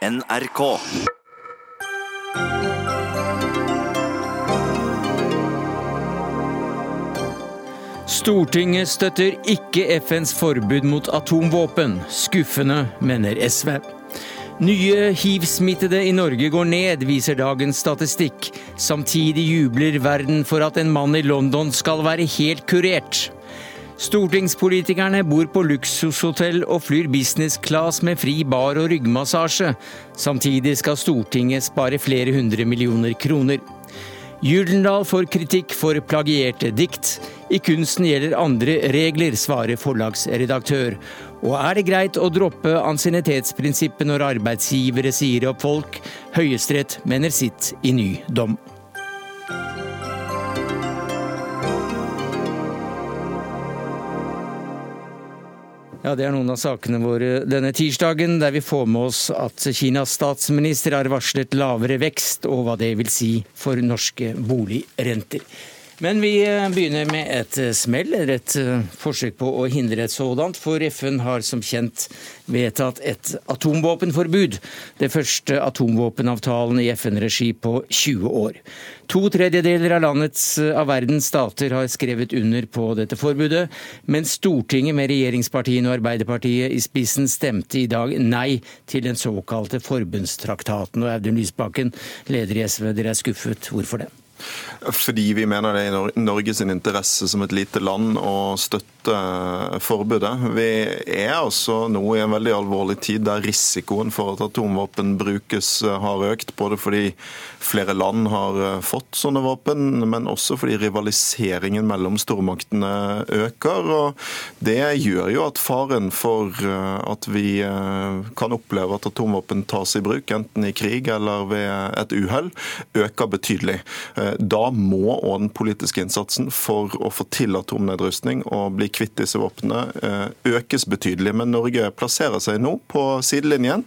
NRK. Stortinget støtter ikke FNs forbud mot atomvåpen. Skuffende, mener SV. Nye hiv-smittede i Norge går ned, viser dagens statistikk. Samtidig jubler verden for at en mann i London skal være helt kurert. Stortingspolitikerne bor på luksushotell og flyr business class med fri bar og ryggmassasje. Samtidig skal Stortinget spare flere hundre millioner kroner. Gyldendal får kritikk for plagierte dikt. I kunsten gjelder andre regler, svarer forlagsredaktør. Og er det greit å droppe ansiennitetsprinsippet når arbeidsgivere sier opp folk? Høyesterett mener sitt i ny dom. Ja, Det er noen av sakene våre denne tirsdagen, der vi får med oss at Kinas statsminister har varslet lavere vekst, og hva det vil si for norske boligrenter. Men vi eh, begynner med et eh, smell, eller et eh, forsøk på å hindre et sådant. For FN har som kjent vedtatt et atomvåpenforbud. Det første atomvåpenavtalen i FN-regi på 20 år. To tredjedeler av landets av verdens stater har skrevet under på dette forbudet, men Stortinget med regjeringspartiene og Arbeiderpartiet i spissen stemte i dag nei til den såkalte forbundstraktaten. Og Audun Lysbakken, leder i SV, dere er skuffet. Hvorfor det? Fordi vi mener det er i Norges interesse som et lite land å støtte forbudet. Vi er altså nå i en veldig alvorlig tid der risikoen for at atomvåpen brukes har økt. Både fordi flere land har fått sånne våpen, men også fordi rivaliseringen mellom stormaktene øker. og Det gjør jo at faren for at vi kan oppleve at atomvåpen tas i bruk, enten i krig eller ved et uhell, øker betydelig. Da må òg den politiske innsatsen for å få til atomnedrustning og bli kvitt disse våpnene eh, økes betydelig. Men Norge plasserer seg nå på sidelinjen.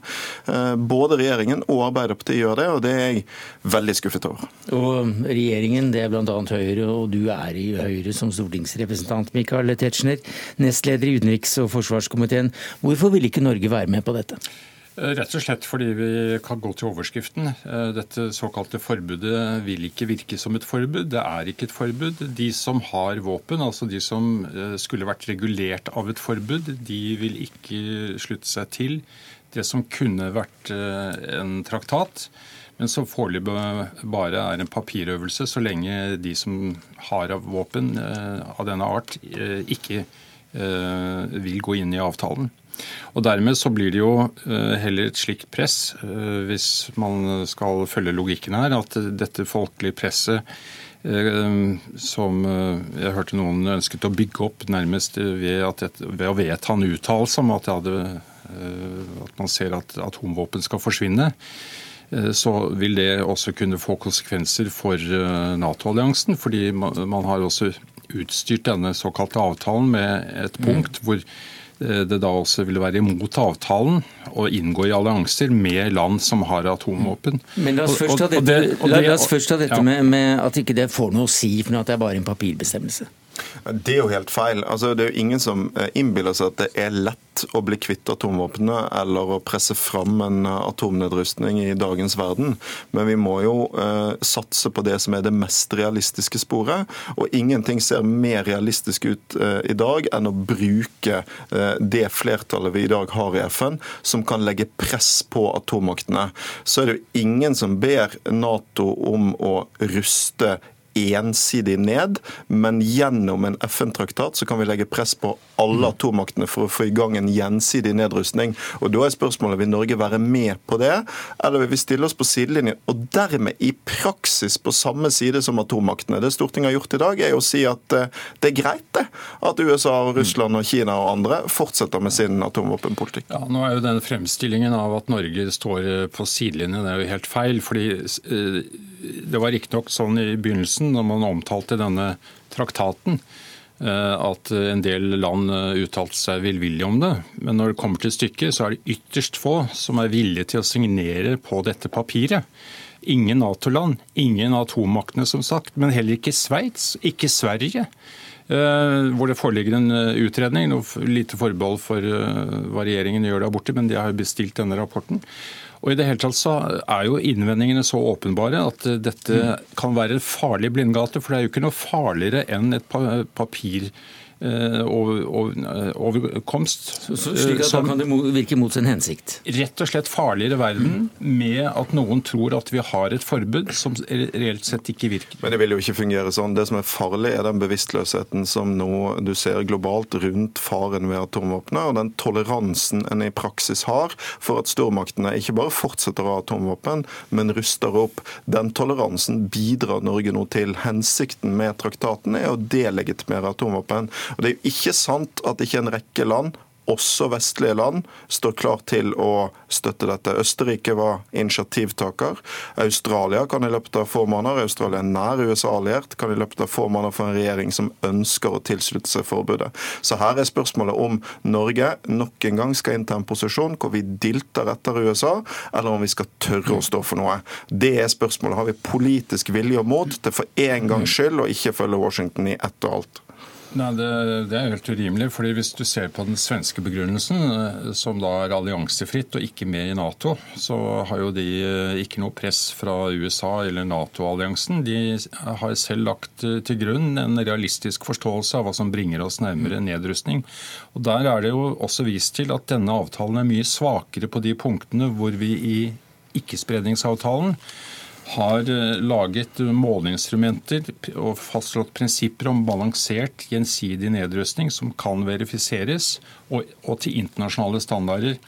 Eh, både regjeringen og Arbeiderpartiet gjør det, og det er jeg veldig skuffet over. Og regjeringen, det er bl.a. Høyre, og du er i Høyre som stortingsrepresentant, Michael Tetzschner, nestleder i utenriks- og forsvarskomiteen. Hvorfor vil ikke Norge være med på dette? Eh, rett og slett fordi vi kan gå til overskriften. Eh, dette såkalte forbudet vil ikke virke som et forbud. Det er ikke et forbud. De som har våpen, altså de som eh, skulle vært regulert av et forbud, de vil ikke slutte seg til det som kunne vært en traktat, men som foreløpig bare er en papirøvelse, så lenge de som har våpen av denne art, ikke vil gå inn i avtalen. Og Dermed så blir det jo eh, heller et slikt press, eh, hvis man skal følge logikken her, at dette folkelige presset eh, som jeg hørte noen ønsket å bygge opp nærmest ved, at, ved å vedta en uttalelse om at, hadde, at, man ser at atomvåpen skal forsvinne, så vil det også kunne få konsekvenser for Nato-alliansen. Fordi man har også utstyrt denne såkalte avtalen med et punkt mm. hvor det da også vil være imot avtalen å inngå i allianser med land som har atomvåpen. Men La oss først ta dette, det, ja. med, med, at ikke det får noe å si, for at det er bare en papirbestemmelse. Det er jo helt feil. Altså, det er jo ingen som eh, innbiller seg at det er lett å bli kvitt atomvåpnene eller å presse fram en eh, atomnedrustning i dagens verden. Men vi må jo eh, satse på det som er det mest realistiske sporet. Og ingenting ser mer realistisk ut eh, i dag enn å bruke eh, det flertallet vi i dag har i FN, som kan legge press på atommaktene. Så er det jo ingen som ber Nato om å ruste ensidig ned, men gjennom en FN-traktat så kan vi legge press på alle mm. atommaktene for å få i gang en gjensidig nedrustning. Og Da er spørsmålet vil Norge være med på det, eller vil vi stille oss på sidelinjen og dermed i praksis på samme side som atommaktene? Det Stortinget har gjort i dag, er å si at eh, det er greit det, at USA, og Russland, og Kina og andre fortsetter med sin atomvåpenpolitikk. Ja, nå er jo den fremstillingen av at Norge står eh, på sidelinjen, det er jo helt feil. fordi eh, det var riktignok sånn i begynnelsen, når man omtalte denne traktaten, eh, at en del land eh, uttalte seg villvillig om det. Men når det kommer til stykket, så er det ytterst få som er villige til å signere på dette papiret. Ingen Nato-land, ingen atommaktene som sagt, men heller ikke Sveits, ikke Sverige. Eh, hvor det foreligger en utredning. Noe lite forbehold for hva regjeringen gjør der borte, men de har bestilt denne rapporten. Og i det hele tatt så er jo innvendingene så åpenbare at dette kan være en farlig blindgate. For det er jo ikke noe farligere enn et papir overkomst. Så, slik at som, da kan det virke mot sin hensikt? Rett og slett farligere verden med at noen tror at vi har et forbud som reelt sett ikke virker. Men det vil jo ikke fungere sånn. Det som er farlig, er den bevisstløsheten som nå du ser globalt rundt faren ved atomvåpenet, og den toleransen en i praksis har for at stormaktene ikke bare fortsetter å ha atomvåpen, men ruster opp. Den toleransen bidrar Norge nå til. Hensikten med traktaten er å delegitimere atomvåpen. Og Det er jo ikke sant at ikke en rekke land også vestlige land står klar til å støtte dette. Østerrike var initiativtaker. Australia kan i løpet av få måneder Australia er nær USA-alliert, kan i løpet av få måneder få en regjering som ønsker å tilslutte seg forbudet. Så her er spørsmålet om Norge nok en gang skal innta en posisjon hvor vi dilter etter USA, eller om vi skal tørre å stå for noe. Det er spørsmålet. Har vi politisk vilje og mot til for en gangs skyld å ikke følge Washington i ett og alt? Nei, det, det, er helt urimelig. fordi Hvis du ser på den svenske begrunnelsen, eh, som da er alliansefritt og ikke med i Nato, så har jo de eh, ikke noe press fra USA eller Nato-alliansen. De har selv lagt eh, til grunn en realistisk forståelse av hva som bringer oss nærmere nedrustning. Og Der er det jo også vist til at denne avtalen er mye svakere på de punktene hvor vi i ikkespredningsavtalen har eh, laget måleinstrumenter og fastslått prinsipper om balansert gjensidig nedrustning som kan verifiseres, og, og til internasjonale standarder.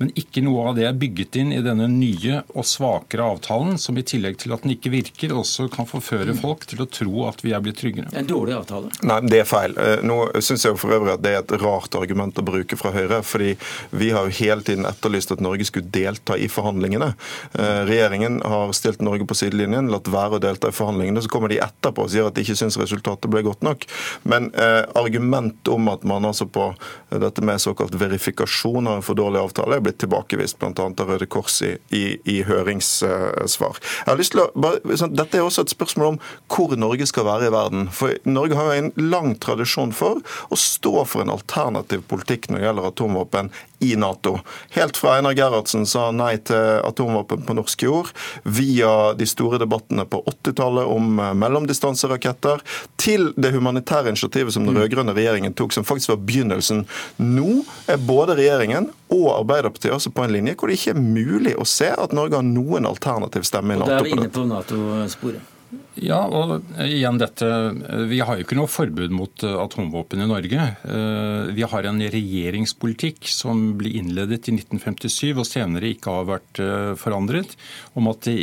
Men ikke noe av det er bygget inn i denne nye og svakere avtalen, som i tillegg til at den ikke virker, også kan forføre folk til å tro at vi er blitt tryggere. Er en dårlig avtale. Nei, det er feil. Eh, nå syns jeg for øvrig at det er et rart argument å bruke fra Høyre. fordi vi har jo hele tiden etterlyst at Norge skulle delta i forhandlingene. Eh, regjeringen har stilt Norge på sidelinjen, latt være å delta i forhandlingene. Så kommer de etterpå og sier at de ikke syns resultatet ble godt nok. Men eh, argument om at man altså på dette med såkalt verifikasjon har en for dårlig avtale, er blitt tilbakevist, bl.a. av Røde Kors i, i, i, høringssvar. Jeg har lyst til å, bare, sånn, dette er også et spørsmål om hvor Norge skal være i verden. For Norge har jo en lang tradisjon for å stå for en alternativ politikk når det gjelder atomvåpen i Nato. Helt fra Einar Gerhardsen sa nei til atomvåpen på norsk jord, via de store debattene på 80-tallet om eh, mellomdistanseraketter, til det humanitære initiativet som den mm. rød-grønne regjeringen tok, som faktisk var begynnelsen. Nå er både regjeringen og Arbeiderpartiet også på en linje hvor det ikke er mulig å se at Norge har noen alternativ stemme i Nato. Og da er vi inne på Nato-sporet. Ja, og igjen dette Vi har jo ikke noe forbud mot eh, atomvåpen i Norge. Eh, vi har en regjeringspolitikk som ble innledet i 1957 og senere ikke har vært eh, forandret, om at det,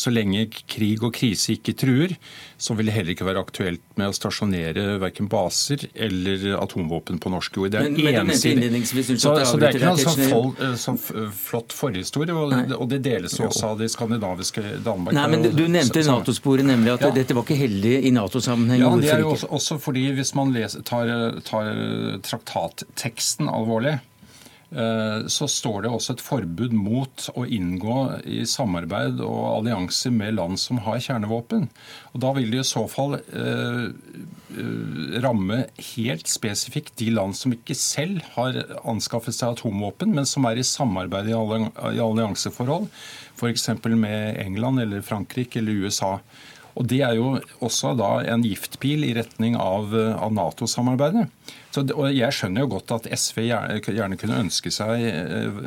så lenge krig og krise ikke truer, så vil det heller ikke være aktuelt med å stasjonere verken baser eller atomvåpen på norsk jord. Det er men, ensidig. Så, så, det er ikke noe sånn, sånn flott forhistorie, og, og, det deles også av de skandinaviske Danmark. Nei, men Du nevnte Nato-sporet nemlig at ja. dette var ikke heldig i Nato-sammenheng. Ja, det er jo også, også, fordi hvis man leser, tar, tar traktatteksten alvorlig, eh, så står det også et forbud mot å inngå i samarbeid og allianser med land som har kjernevåpen. Og Da vil det i så fall eh, eh, ramme helt spesifikt de land som ikke selv har anskaffet seg atomvåpen, men som er i samarbeid i allianseforhold, f.eks. med England eller Frankrike eller USA. Og Det er jo også da en giftpil i retning av, av Nato-samarbeidet. og Jeg skjønner jo godt at SV gjerne, gjerne kunne ønske seg eh,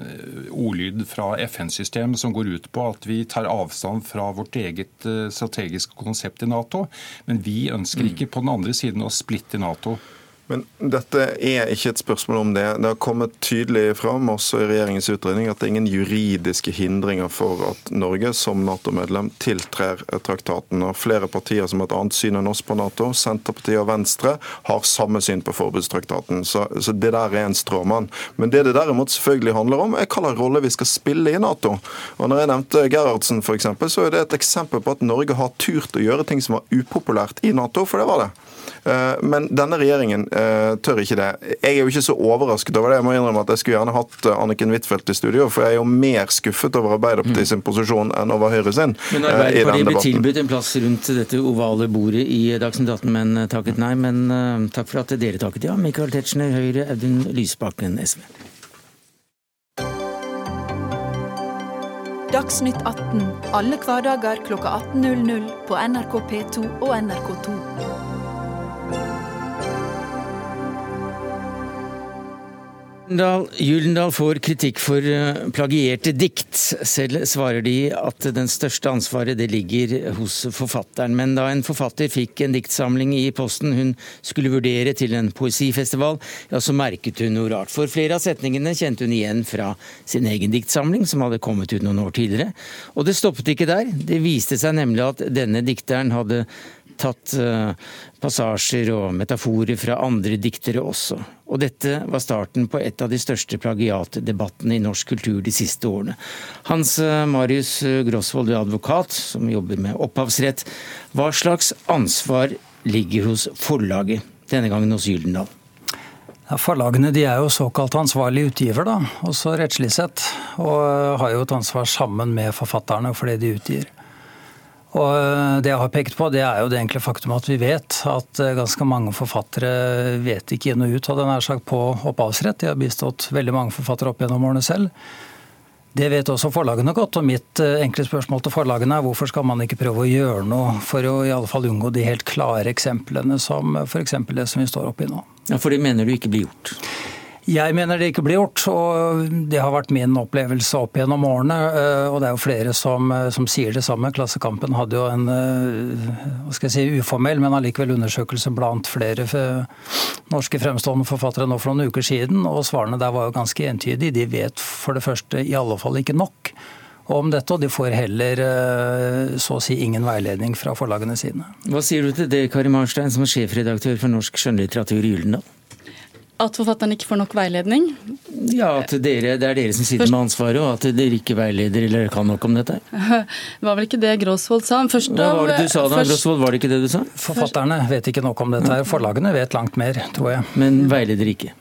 ordlyd fra FN-systemet som går ut på at vi tar avstand fra vårt eget eh, strategiske konsept i Nato. Men vi ønsker ikke på den andre siden å splitte Nato. Men dette er ikke et spørsmål om det. Det har kommet tydelig fram også i regjeringens utredning at det er ingen juridiske hindringer for at Norge som Nato-medlem tiltrer traktaten. Og flere partier som har et annet syn enn oss på Nato, Senterpartiet og Venstre, har samme syn på forbudstraktaten. Så, så det der er en stråmann. Men det det derimot selvfølgelig handler om, er hva rolle vi skal spille i Nato. Og når jeg nevnte Gerhardsen f.eks., så er det et eksempel på at Norge har turt å gjøre ting som var upopulært i Nato, for det var det. Eh, men denne regjeringen eh, tør ikke det. Jeg er jo ikke så overrasket over det. Jeg må innrømme at jeg skulle gjerne hatt eh, Anniken Huitfeldt i studio, for jeg er jo mer skuffet over Arbeiderpartiet sin posisjon enn over Høyre sin. Men Arbeiderpartiet ble tilbudt en plass rundt dette ovale bordet i Dagsnytt 18, men takket nei. Men takk for at dere takket ja. Michael Tetzschner, Høyre, Audun Lysbakken, SV. Dagsnytt 18 alle hverdager kl 18.00 på NRK P2 og NRK2. Gyldendal får kritikk for eh, plagierte dikt. Selv svarer de at den største ansvaret det ligger hos forfatteren. Men da en forfatter fikk en diktsamling i posten hun skulle vurdere til en poesifestival, ja, så merket hun noe rart. For flere av setningene kjente hun igjen fra sin egen diktsamling, som hadde kommet ut noen år tidligere. Og det stoppet ikke der. Det viste seg nemlig at denne dikteren hadde tatt uh, passasjer og metaforer fra andre diktere også. Og dette var starten på et av de største plagiatdebattene i norsk kultur de siste årene. Hans uh, Marius Grosvold, du er advokat som jobber med opphavsrett. Hva slags ansvar ligger hos forlaget, denne gangen hos Gyldendal? Ja, forlagene er jo såkalt ansvarlig utgiver, da, også rettslig sett. Og har jo et ansvar sammen med forfatterne for det de utgir. Og eh, Det jeg har pekt på, det er jo det enkle faktum at vi vet at eh, ganske mange forfattere vet ikke inn og ut det nær sagt på opphavsrett. De har bistått veldig mange forfattere opp gjennom årene selv. Det vet også forlagene godt, og mitt eh, enkle spørsmål til forlagene er hvorfor skal man ikke prøve å gjøre noe for å i alle fall unngå de helt klare eksemplene som f.eks. det som vi står oppi nå. Ja, For det mener du ikke blir gjort? Jeg mener det ikke blir gjort, og det har vært min opplevelse opp gjennom årene. Eh, og det er jo flere som, eh, som sier det samme. Klassekampen hadde jo en eh, hva skal jeg si, uformell, men allikevel undersøkelse blant flere norske fremstående forfattere nå for noen uker siden, og svarene der var jo ganske entydige. De vet for det første i alle fall ikke nok om dette, og de får heller så å si ingen veiledning fra forlagene sine. Hva sier du til det, Kari Marstein, som er sjefredaktør for norsk skjønnlitteratur i Gyldendal? At forfatteren ikke får nok veiledning? Ja, at dere, det er dere som sitter Først... med ansvaret, og at dere ikke veileder eller kan nok om dette? Det var vel ikke det Gråsvold sa. Først, Hva var det du sa da, først... Gråsvold? Var det ikke det du sa? Forfatterne vet ikke nok om dette. her. Forlagene vet langt mer, tror jeg. Men veileder ikke?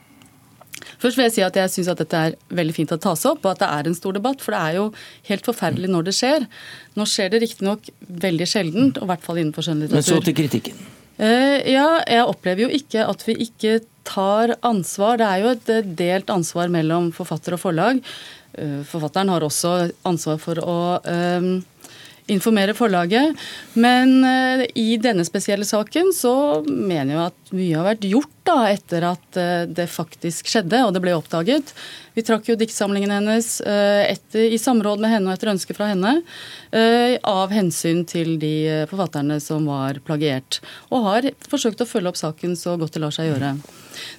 Først vil jeg si at jeg syns at dette er veldig fint å tas opp, og at det er en stor debatt. For det er jo helt forferdelig når det skjer. Nå skjer det riktignok veldig sjeldent, og i hvert fall innenfor skjønnlitteratur. Men så til kritikken. Uh, ja, jeg opplever jo ikke at vi ikke tar ansvar. Det er jo et delt ansvar mellom forfatter og forlag. Eh, forfatteren har også ansvar for å informere forlaget. Men uh, i denne spesielle saken så mener jeg at mye har vært gjort da, etter at uh, det faktisk skjedde og det ble oppdaget. Vi trakk jo diktsamlingen hennes uh, etter, i samråd med henne og etter ønske fra henne. Av hensyn til de forfatterne som var plagiert. Og har forsøkt å følge opp saken så godt det lar seg gjøre.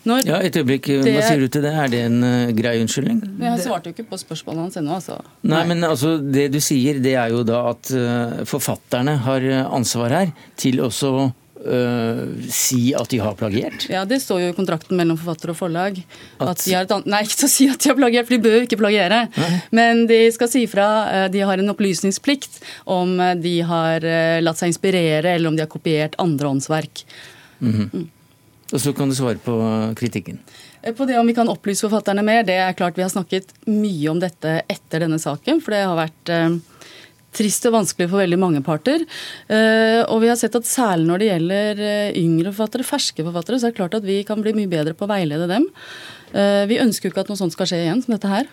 Når ja, et øyeblikk, det, Hva sier du til det? Er det en uh, grei unnskyldning? Jeg svarte jo ikke på spørsmålet hans ennå. Altså. Nei, men altså, Det du sier, det er jo da at uh, forfatterne har ansvar her til også Uh, si at de har plagiert? Ja, Det står jo i kontrakten mellom forfatter og forlag. At... At de har et, nei, ikke til å si at de har plagiert, for de bør jo ikke plagiere. Nei. Men de skal si fra. De har en opplysningsplikt om de har latt seg inspirere, eller om de har kopiert andre åndsverk. Mm -hmm. mm. Og så kan du svare på kritikken. På det om vi kan opplyse forfatterne mer, det er klart vi har snakket mye om dette etter denne saken. For det har vært trist og vanskelig for veldig mange parter. Eh, og vi har sett at særlig når det gjelder eh, yngre forfattere, ferske forfattere, så er det klart at vi kan bli mye bedre på å veilede dem. Eh, vi ønsker jo ikke at noe sånt skal skje igjen som dette her.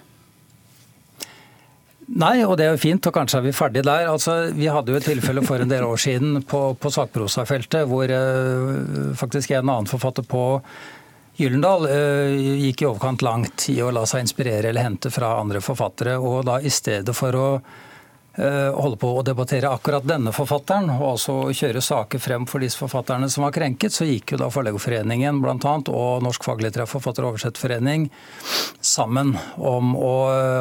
Nei, og det er jo fint, og kanskje er vi ferdige der. Altså, vi hadde jo et tilfelle for en del år siden på, på sakprosafeltet hvor uh, faktisk en annen forfatter på Gyllendal uh, gikk i overkant langt i å la seg inspirere eller hente fra andre forfattere. Og da i stedet for å Eh, holde på å debattere akkurat denne forfatteren, og altså kjøre saker frem for disse forfatterne som var krenket, så gikk jo da Forleggerforeningen bl.a. og Norsk faglitterær forfatter- og oversetterforening sammen om å,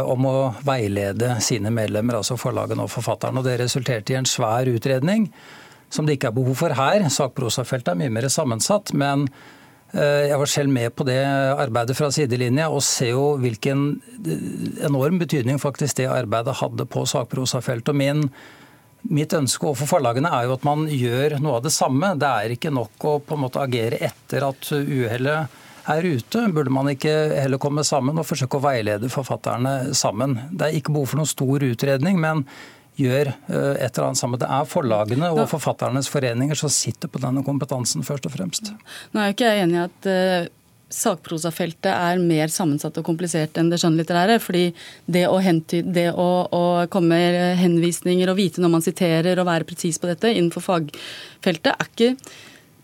om å, veilede sine medlemmer, altså forlagene og forfatteren. Og det resulterte i en svær utredning som det ikke er behov for her. Sakprosafeltet er mye mer sammensatt. men Eh, jeg var selv med på det arbeidet fra sidelinja, og ser jo hvilken eh, enorm betydning faktisk det arbeidet hadde på sakprosafeltet. Min, mitt ønske overfor forlagene er jo at man gjør noe av det samme. Det er ikke nok å på en måte agere etter at uhellet er ute. Burde man ikke heller komme sammen og forsøke å veilede forfatterne sammen? Det er ikke behov for noen stor utredning, men gjør eh, et eller annet sammen. Det er forlagene og forfatternes foreninger som sitter på denne kompetansen, først og fremst. Nå er jo ikke jeg enig i at eh, sakprosafeltet er mer sammensatt og komplisert enn det skjønnlitterære. fordi det å, hentyde, det å, å komme med henvisninger og vite når man siterer og være presis på dette innenfor fagfeltet, er ikke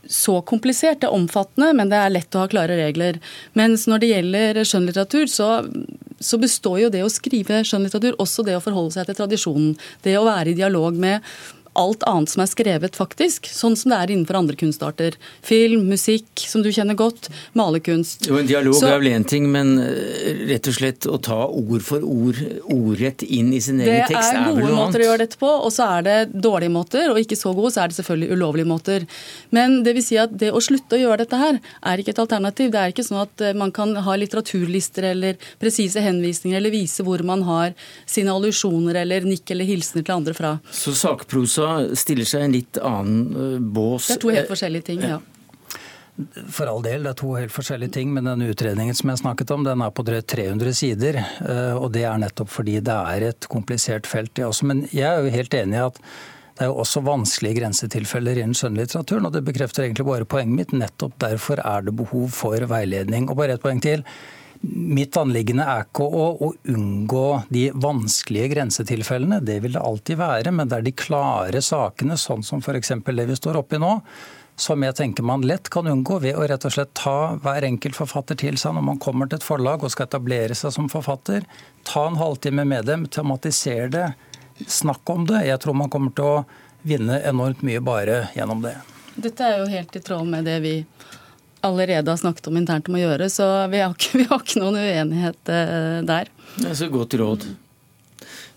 så komplisert. Det er omfattende, men det er lett å ha klare regler. Mens når det gjelder skjønnlitteratur, så, så består jo det å skrive skjønnlitteratur også det å forholde seg til tradisjonen. Det å være i dialog med alt annet som er skrevet, faktisk. Sånn som det er innenfor andre kunstarter. Film, musikk, som du kjenner godt, malerkunst. Jo, En dialog Så, er vel én ting, men eh, rett og slett å ta ord for ord, ordrett inn i sin egen tekst, er vel noe annet? Det er gode måter å gjøre dette på, og så er det dårlige måter. Og ikke så gode, så er det selvfølgelig ulovlige måter. Men det vil si at det å slutte å gjøre dette her, er ikke et alternativ. Det er ikke sånn at eh, man kan ha litteraturlister eller presise henvisninger eller vise hvor man har sine allusjoner eller nikk eller hilsener til andre fra. Så sakprosa stiller seg en litt annen eh, bås. Det er to helt forskjellige ting, ja. For all del, det er to helt forskjellige ting, men den utredningen som jeg snakket om, den er på drøyt 300 sider. Eh, og det er nettopp fordi det er et komplisert felt, det også. Men jeg er jo helt enig i at det er jo også vanskelige grensetilfeller innen skjønnlitteraturen, og det bekrefter egentlig bare poenget mitt. Nettopp derfor er det behov for veiledning. Og bare et poeng til. Mitt anliggende er ikke å, å, unngå de vanskelige grensetilfellene, det vil det alltid være. Men det er de klare sakene, sånn som f.eks. det vi står oppi nå, som jeg tenker man lett kan unngå ved å rett og slett ta hver enkelt forfatter til seg når man kommer til et forlag og skal etablere seg som forfatter. Ta en halvtime med dem, tematisere det, snakk om det. Jeg tror man kommer til å vinne enormt mye bare gjennom det. Dette er jo helt i tråd med det vi allerede har snakket om internt om å gjøre, så vi har ikke, vi har ikke noen uenighet eh, der. Det er så godt råd.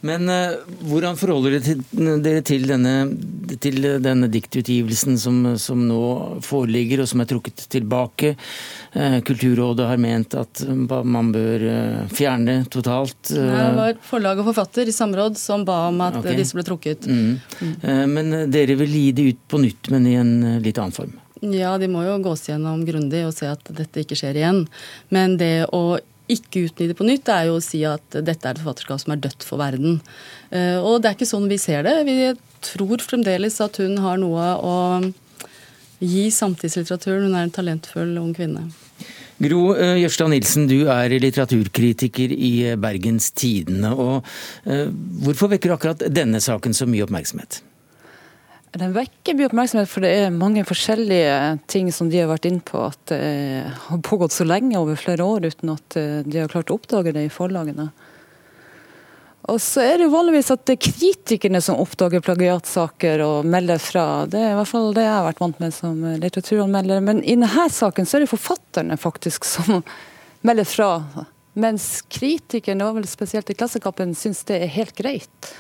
Men uh, hvordan forholder dere til, denne, til denne diktutgivelsen som, som, nå foreligger, og som er trukket tilbake? Uh, Kulturrådet har ment at man bør fjerne totalt. det var forlag og forfatter i samråd som ba om at okay. disse ble trukket. Mm. Mm. men dere vil gi det ut på nytt, men i en litt annen form? Ja, de må jo gås gjennom grundig og se at dette ikke skjer igjen. Men det å ikke utnytte på nytt, er jo å si at dette er et forfatterskap som er dødt for verden. Eh, og det er ikke sånn vi ser det. Vi tror fremdeles at hun har noe å gi samtidslitteraturen. Hun er en talentfull ung kvinne. Gro Gjørstad Jørstad Nilsen, du er litteraturkritiker i Bergens Tidende. og eh, Hvorfor vekker akkurat denne saken så mye oppmerksomhet? Den vekker mye oppmerksomhet, for det er mange forskjellige ting som de har vært inne på at det har pågått så lenge, over flere år, uten at eh, de har klart å oppdage det i forlagene. Og så er det jo vanligvis at det er kritikerne som oppdager plagiatsaker og melder fra. Det er i hvert fall det jeg har vært vant med som litteraturanmelder. Men i denne saken så er det forfatterne faktisk som melder fra. Mens kritikerne, og vel spesielt i Klassekampen, syns det er helt greit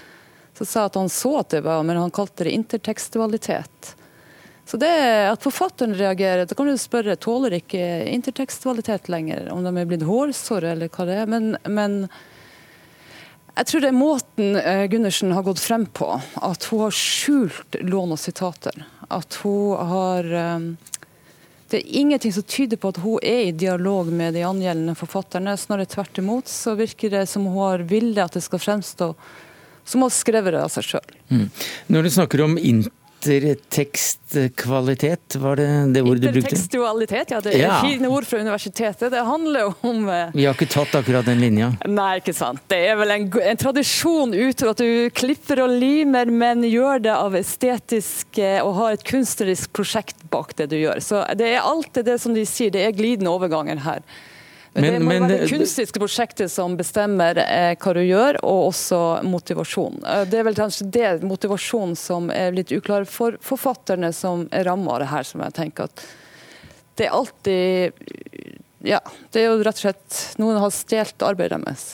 så sa at han så at det var, men han kalte det intertekstualitet. Så det At forfatteren reagerer, da kan du spørre tåler ikke intertekstualitet lenger, om de er blitt hårsåre eller hva det er. Men, men jeg tror det er måten eh, Gundersen har gått frem på. At hun har skjult lån og sitater. At hun har eh, Det er ingenting som tyder på at hun er i dialog med de angjeldende forfatterne. Snarere tvert imot så virker det som hun har villet at det skal fremstå som har skrevet det av seg sjøl. Mm. Når du snakker om intertekstkvalitet, var det det ordet du brukte? Intertekstualitet, ja. Det er ja. fine ord fra universitetet. Det handler jo om eh... Vi har ikke tatt akkurat den linja. Nei, ikke sant. Det er vel en, en tradisjon utover at du klipper og limer, men gjør det av estetisk eh, og har et kunstnerisk prosjekt bak det du gjør. Så det er alltid det som de sier, det er glidende overganger her. Men, det må men, være det kunstiske prosjektet som bestemmer eh, hva du gjør, og også motivasjon. Eh, det er vel kanskje det motivasjonen som er litt uklar for forfatterne som er ramma av det her, som jeg tenker at det er alltid ja, det er jo rett og slett noen har stjålet arbeidet deres.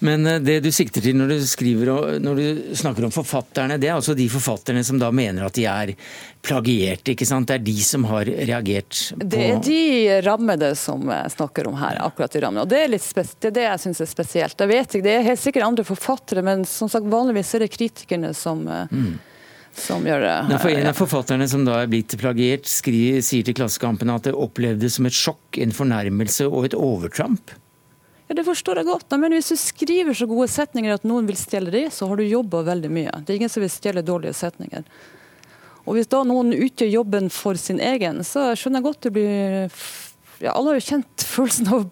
Men eh, det du sikter til når du, skriver, når du snakker om forfatterne, det er altså de forfatterne som da mener at de er plagierte, ikke sant? Det er de som har reagert på Det er de rammede som snakker om her, akkurat de rammene. Og det er, litt det, er det jeg syns er spesielt. Jeg vet ikke, Det er helt sikkert andre forfattere, men som sagt vanligvis er det kritikerne som eh, mm som gjør det. her. for En av forfatterne som da er blitt plagiert, skriver, sier til Klassekampen at det opplevdes som et sjokk, en fornærmelse og et overtramp. Ja, Det forstår jeg godt, men hvis du skriver så gode setninger at noen vil stjele det, så har du jobba veldig mye. Det er ingen som vil stjele dårlige setninger. Og Hvis da noen utgjør jobben for sin egen, så skjønner jeg godt det blir ja, Alle har jo kjent følelsen av å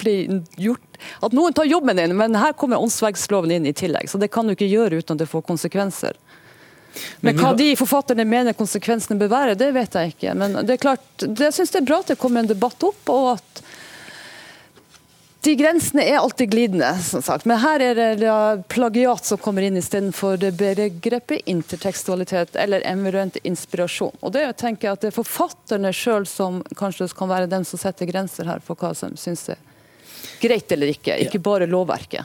bli gjort At noen tar jobben din, men her kommer åndsverksloven inn i tillegg. Så det kan du ikke gjøre uten at det får konsekvenser. Men hva de forfatterne mener konsekvensene bør være, det vet jeg ikke. Men det er klart, jeg syns det er bra at det kommer en debatt opp, og at de grensene er alltid glidende, som sagt. Men her er det plagiat som kommer inn istedenfor begrepet intertekstualitet eller eventuelt inspirasjon. Og det tenker jeg at det er forfatterne sjøl som kanskje kan være dem som setter grenser her for hva som syns er greit eller ikke, ikke bare lovverket.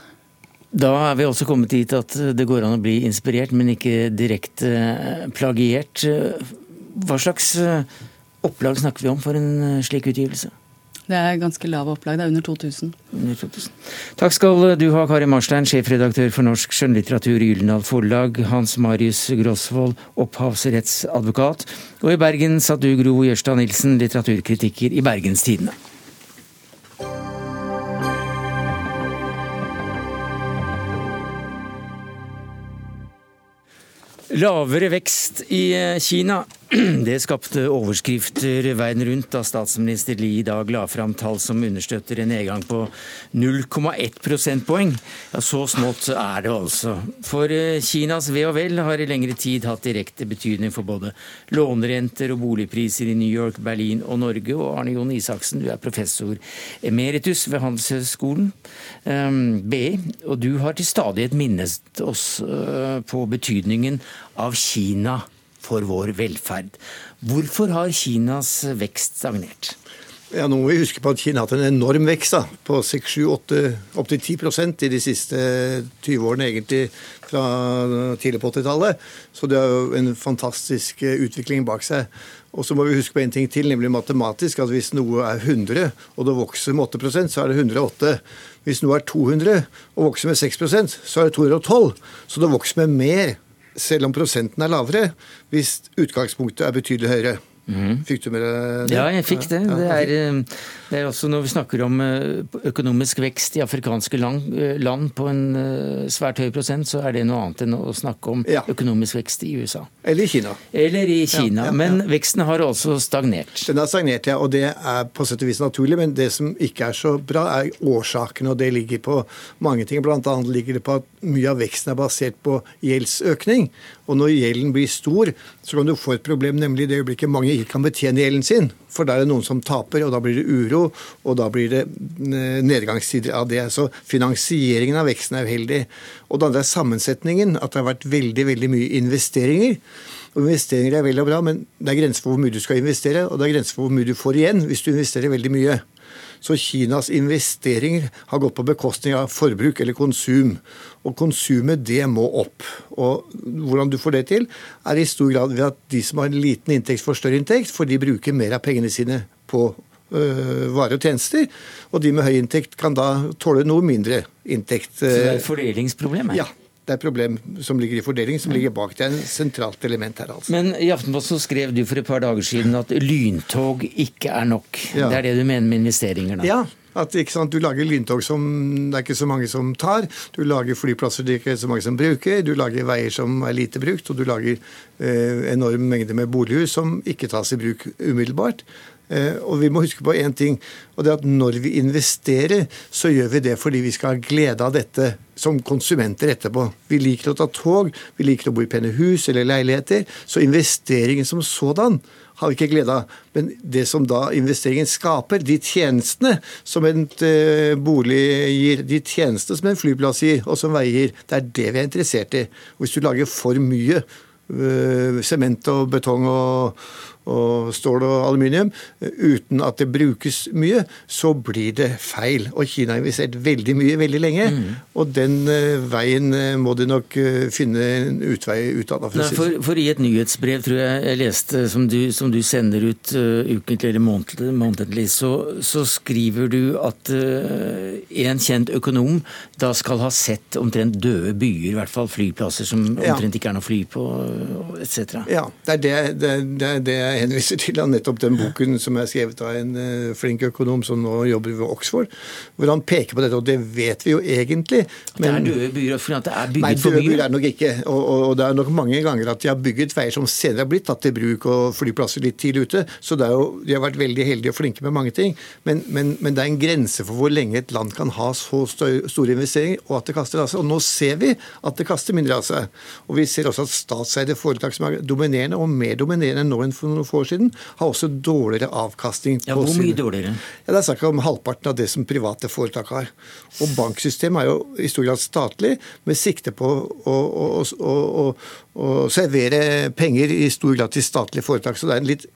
Da er vi også kommet dit at det går an å bli inspirert, men ikke direkte eh, plagiert. Hva slags eh, opplag snakker vi om for en eh, slik utgivelse? Det er ganske lave opplag. Det er under 2000. Under 2000. Takk skal du ha, Kari Marstein, sjefredaktør for norsk skjønnlitteratur i Gyldendal Forlag. Hans Marius Grosvold, opphavsrettsadvokat. Og i Bergen satt du, Gro Jørstad Nilsen, litteraturkritiker i Bergens Lavere vekst i Kina Det skapte overskrifter verden rundt da statsminister Li i dag la fram tall som understøtter en nedgang på 0,1 prosentpoeng. Ja, så smått er det altså. For eh, Kinas ve og vel har i lengre tid hatt direkte betydning for både lånerenter og boligpriser i New York, Berlin og Norge. Og Arne Jon Isaksen, du er professor emeritus ved Handelshøyskolen um, BI, og du har til stadighet minnet oss uh, på betydningen av Kina for vår velferd. Hvorfor har Kinas vekst stagnert? Ja, nå må vi huske på at Kina har hatt en enorm vekst da, på 6-7-8-10% i de siste 20 årene, egentlig fra tidlig på 80-tallet. Så det er jo en fantastisk eh, utvikling bak seg. Og så må vi huske på en ting til, nemlig matematisk. at Hvis noe er 100 og det vokser med 8% så er det 108. Hvis noe er 200 og vokser med 6% så er det 212. Så det vokser med mer selv om prosenten er lavere, hvis utgangspunktet er betydelig høyere. Mm. Fikk du med deg det? Ja, jeg fikk det. Det er, eh, det er, også Når vi snakker om eh, økonomisk vekst i afrikanske land, eh, land, på en svært høy prosent, så er det noe annet enn å snakke om ja. økonomisk vekst i USA. Eller i Kina. Eller i Kina. Ja, ja, men veksten har også stagnert. Den har stagnert, ja. Og det er på sett og vis naturlig. Men det som ikke er så bra, er årsakene. Og det ligger på mange ting. Blant annet ligger det på at mye av veksten er basert på gjeldsøkning. Og når gjelden blir stor, så kan du få et problem, nemlig i det øyeblikket mange ikke kan betjene gjelden sin. For da er det noen som taper, og da blir det uro, og da blir det eh, nedgangstider av det. Så finansieringen av veksten er uheldig. Og det andre er sammensetningen, at det har vært veldig, veldig mye investeringer. Og Investeringer er veldig bra, men det er grenser for hvor mye du skal investere, og det er grenser for hvor mye du får igjen hvis du investerer veldig mye. Så Kinas investeringer har gått på bekostning av forbruk eller konsum. Og konsumet, det må opp. Og hvordan du får det til, er i stor grad ved at de som har en liten inntekt, får større inntekt, for de bruker mer av pengene sine på øh, varer og tjenester. Og de med høy inntekt kan da tåle noe mindre inntekt. Så det er et fordelingsproblem? Ja. Det er et problem som ligger i fordeling, som ligger bak. Det er en sentralt element her. altså. Men i Aftenposten skrev du for et par dager siden at lyntog ikke er nok. Ja. Det er det du mener med investeringer? da? Ja, at sant, Du lager lyntog som det er ikke så mange som tar. Du lager flyplasser det er ikke så mange som bruker. Du lager veier som er lite brukt. Og du lager eh, enorm mengde med bolighus som ikke tas i bruk umiddelbart. Eh, og vi må huske på én ting, og det er at når vi investerer, så gjør vi det fordi vi skal ha glede av dette som konsumenter etterpå. Vi liker å ta tog, vi liker å bo i pene hus eller leiligheter. Så investeringen som sådan har vi ikke glede av. Men det som da investeringen skaper, de tjenestene som en uh, bolig gir, de tjenestene som en flyplass gir, og som veier gir, det er det vi er interessert i. Hvis du lager for mye eh, sement og betong og og stål og aluminium, uten at det brukes mye, så blir det feil. Og Kina har investert veldig mye veldig lenge, mm. og den uh, veien uh, må de nok uh, finne en utvei ut av. For, for, sånn. for, i et nyhetsbrev tror jeg jeg leste som du, som du sender ut ukentlig eller månedlig, så, så, skriver du at en kjent økonom da skal ha sett omtrent døde byer, i hvert fall flyplasser som omtrent ja. ikke er noe fly på, etc. Ja, det er det, det, det, det er jeg henviser til nettopp den boken som er skrevet av en uh, flink økonom som nå jobber ved Oxford, hvor han peker på dette, og det vet vi jo egentlig. Men, det er døde byer for det er bygget nei, for mye? Nei, døde byer er nok ikke. Og, og, og, det er nok mange ganger at de har bygget veier som senere har blitt tatt i bruk, og flyplasser litt tidlig ute. Så det er jo, de har vært veldig heldige og flinke med mange ting. Men, men, men det er en grense for hvor lenge et land kan ha så store investeringer, og at det kaster av seg. Og nå ser vi at det kaster mindre av seg. Og vi ser også at statseide foretak som er dominerende, og mer dominerende nå enn for noen få år siden, har også dårligere avkastning. Ja, Hvor mye dårligere? Ja, Det er snakk om halvparten av det som private foretak har. Og banksystemet er jo i stor grad statlig, med sikte på å, å, å, å servere penger i stor grad til statlige foretak. Så det er en litt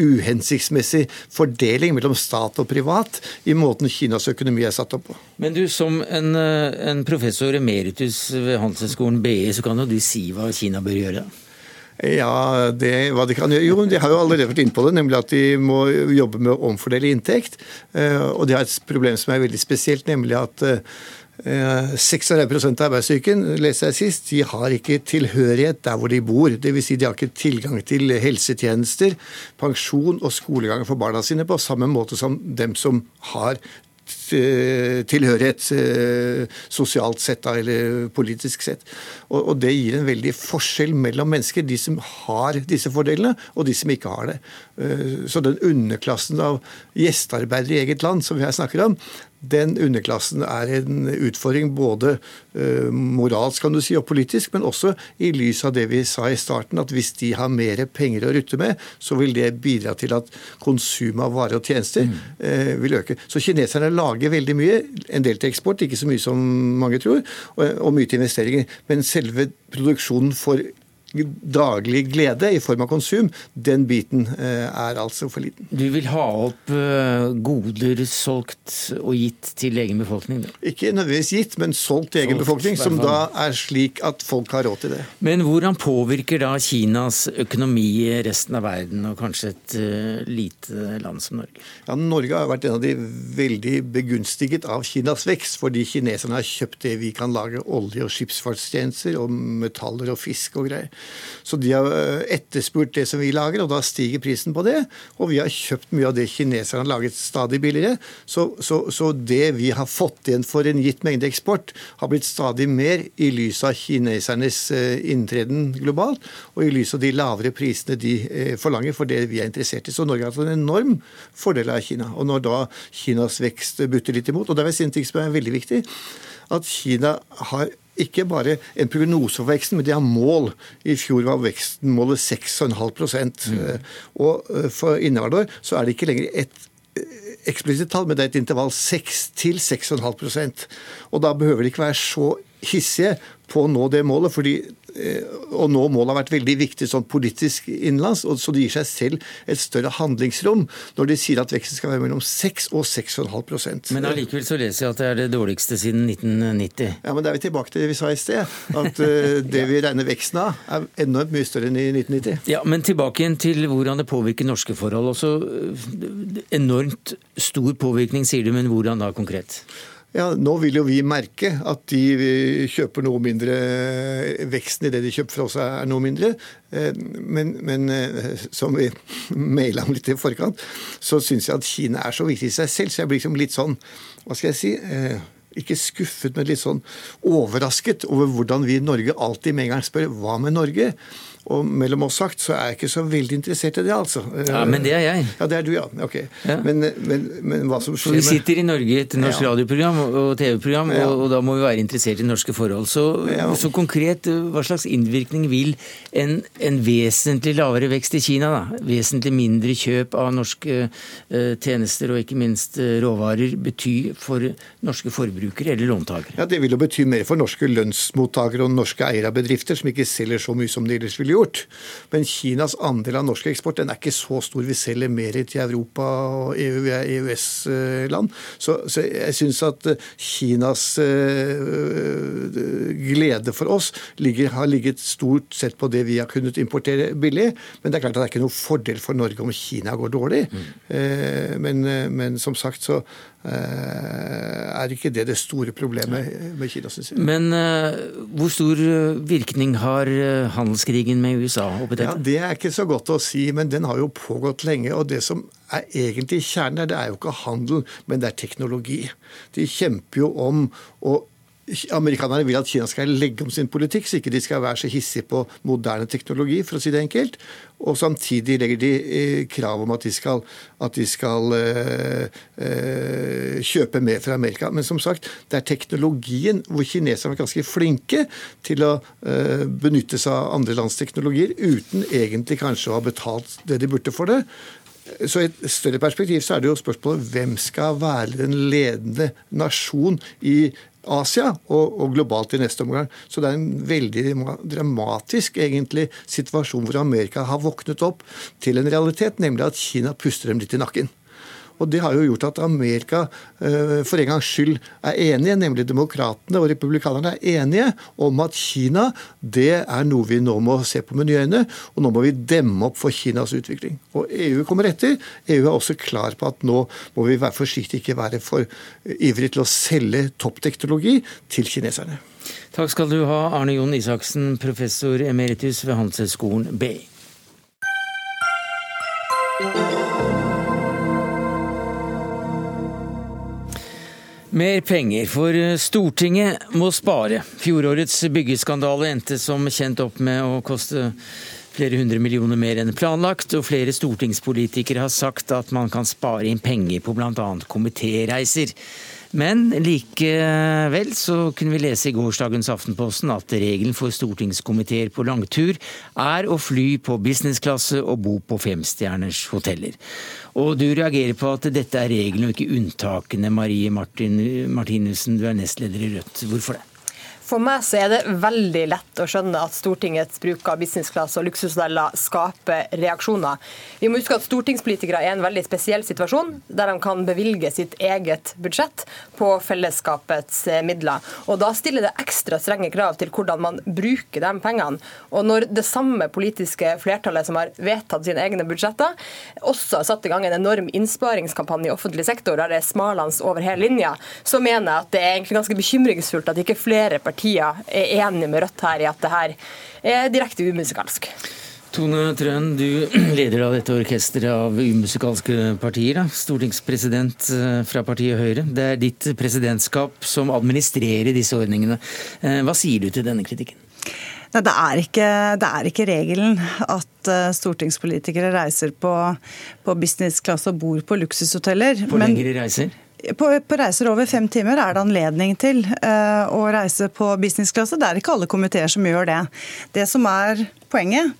uhensiktsmessig fordeling mellom stat og privat i måten Kinas økonomi er satt opp på. Men du, som en, en professor emeritus ved Handelshøyskolen BI, så kan jo du si hva Kina bør gjøre? Ja, det, hva de kan gjøre? Jo, de har jo allerede vært inne på det, nemlig at de må jobbe med å omfordele inntekt. Og de har et problem som er veldig spesielt, nemlig at 36% av arbeidsstyrken leser jeg sist, de har ikke tilhørighet der hvor de bor. Dvs. Si de har ikke tilgang til helsetjenester, pensjon og skolegang for barna sine på samme måte som dem som har tilhørighet sosialt sett eller politisk sett. Og, det gir en veldig forskjell mellom mennesker, de som har disse fordelene og de som ikke har det. Så den underklassen av gjestearbeidere i eget land som her snakker om, den underklassen er en utfordring både uh, moralsk kan du si, og politisk, men også i lys av det vi sa i starten, at hvis de har mer penger å rutte med, så vil det bidra til at konsumet av varer og tjenester mm. vil øke. Så kineserne lager veldig mye, en del til eksport, ikke så mye som mange tror, og mye til investeringer. Men selve produksjonen for daglig glede i form av konsum, den biten eh, er altså for liten. Du vil ha opp eh, goder solgt og gitt til egen befolkning? Da. Ikke nødvendigvis gitt, men solgt til egen solgt, befolkning, som da er slik at folk har råd til det. Men hvordan påvirker da Kinas økonomi resten av verden, og kanskje et uh, lite land som Norge? Ja, Norge har vært en av de veldig begunstiget av Kinas vekst, fordi kineserne har kjøpt det vi kan lage olje- og skipsfartstjenester, og metaller og fisk og greier. Så de har eh, etterspurt det som vi lager, og da stiger prisen på det. Og vi har kjøpt mye av det kineserne har laget stadig billigere. Så, så, så, det vi har fått igjen for en gitt mengde eksport, har blitt stadig mer i lys av kinesernes eh, inntreden globalt, og i lys av de lavere prisene de eh, forlanger for det vi er interessert i. Så Norge har hatt en enorm fordel av Kina. Og når da Kinas vekst butter litt imot, og det er en ting som er veldig viktig, at Kina har ikke bare en prognose for veksten, men de har mål. I fjor var veksten målet 6,5 mm. Og eh, for inneværende år så er det ikke lenger et eh, eksplisitt tall, men det er et intervall 6 til 6,5% Og da behøver de ikke være så hissige på å nå det målet, fordi Eh, og nå målet har vært veldig viktig sånn politisk innenlands, så det gir seg selv et større handlingsrom når de sier at veksten skal være mellom 6 og 6,5% Men allikevel så leser jeg at det er det dårligste siden 1990. Ja, men da er vi tilbake til det vi sa i sted. At uh, det vi regner veksten av, er enormt mye større enn i 1990. Ja, Men tilbake igjen til hvordan det påvirker norske forhold. Også eh, enormt stor påvirkning, sier du, men hvordan da konkret? Ja, Nå vil jo vi merke at de kjøper noe mindre Veksten i det de kjøper fra oss er noe mindre. Eh, men, men eh, som vi maila om litt i forkant, så syns jeg at Kina er så viktig i seg selv. Så jeg blir liksom litt sånn, hva skal jeg si eh, ikke skuffet, men litt sånn overrasket over hvordan vi i Norge alltid med en gang spør hva med Norge? Og mellom oss sagt så er jeg ikke så veldig interessert i det, altså. Ja, Men det er jeg. Ja, det er du, ja. Ok. Ja. Men, men, men, hva som skjer med Vi sitter i Norge i et norsk ja. radioprogram og TV-program, ja. og, og, da må vi være interessert i norske forhold. Så, så konkret, hva slags innvirkning vil en, en, vesentlig lavere vekst i Kina, da, vesentlig mindre kjøp av norske uh, tjenester og ikke minst uh, råvarer, bety for norske forbrukere eller låntakere? Ja, Det vil jo bety mer for norske lønnsmottakere og norske eiere av bedrifter som ikke selger så mye som de ellers ville ville gjort. Men Kinas andel av norsk eksport den er ikke så stor. Vi selger mer til Europa og EU, vi er EØS-land. Så, så, jeg syns at eh, Kinas uh, glede for oss ligger, har ligget stort sett på det vi har kunnet importere billig. Men det er klart at det er ikke noe fordel for Norge om Kina går dårlig. Mm. Uh, men, men, som sagt så er ikke det det store problemet med Kina, syns jeg. Men hvor stor virkning har handelskrigen krigen med USA? Ja, Det er ikke så godt å si, men den har jo pågått lenge. og det som er egentlig kjernen her, det er jo ikke handel, men det er teknologi. De kjemper jo om å Amerikanerne vil at Kina skal legge om sin politikk, så ikke de skal være så hissige på moderne teknologi, for å si det enkelt. Og samtidig legger de eh, krav om at de skal, at de skal øh, øh, kjøpe mer fra Amerika. Men som sagt, det er teknologien hvor kineserne er ganske flinke til å øh, benytte seg av andre lands teknologier, uten egentlig kanskje å ha betalt det de burde for det. Så I et større perspektiv så er det jo spørsmålet hvem skal være den ledende nasjon i Asia og, og, globalt i neste omgang. Så det er en veldig dramatisk egentlig situasjon hvor Amerika har våknet opp til en realitet, nemlig at Kina puster dem litt i nakken. Og Det har jo gjort at Amerika eh, for en gangs skyld er enige, nemlig demokratene og republikanerne er enige om at Kina det er noe vi nå må se på med nye øyne, og nå må vi demme opp for Kinas utvikling. Og EU kommer etter. EU er også klar på at nå må vi være forsiktige, ikke være for ivrige til å selge toppteknologi til kineserne. Takk skal du ha, Arne Jon Isaksen, professor emeritus ved Handelshøyskolen BI. Mer penger, for Stortinget må spare. Fjorårets byggeskandale endte som kjent opp med å koste flere hundre millioner mer enn planlagt, og flere stortingspolitikere har sagt at man kan spare inn penger på bl.a. komitéreiser. Men likevel så kunne vi lese i gårsdagens Aftenposten at regelen for stortingskomiteer på langtur er å fly på businessklasse og bo på femstjerners hoteller. Og du reagerer på at dette er reglene og ikke unntakene, Marie Martin, Martinussen, du er nestleder i Rødt. Hvorfor det? For meg så er det veldig lett å skjønne at Stortingets bruk av businessklasse og luksushoteller skaper reaksjoner. Vi må huske at stortingspolitikere er i en veldig spesiell situasjon, der de kan bevilge sitt eget budsjett på fellesskapets eh, midler. Og Da stiller det ekstra strenge krav til hvordan man bruker de pengene. Og når det samme politiske flertallet som har vedtatt sine egne budsjetter, også har satt i gang en enorm innsparingskampanje i offentlig sektor, der det er smalans over hele linja, så mener jeg at det er egentlig ganske bekymringsfullt at ikke flere partier partier er enige med Rødt her i at det her er direkte umusikalsk. Tone Trøen, du leder av dette orkesteret av umusikalske partier. Da. Stortingspresident eh, fra partiet Høyre. Det er ditt presidentskap som administrerer disse ordningene. Eh, hva sier du til denne kritikken? Nei, det, er ikke, det er ikke regelen at eh, stortingspolitikere reiser på, på businessklasse og bor på luksushoteller. På lengre reiser? På, på, reiser over fem timer er det anledning til uh, å reise på businessklasse. Det er ikke alle komiteer som gjør det. Det som er poenget,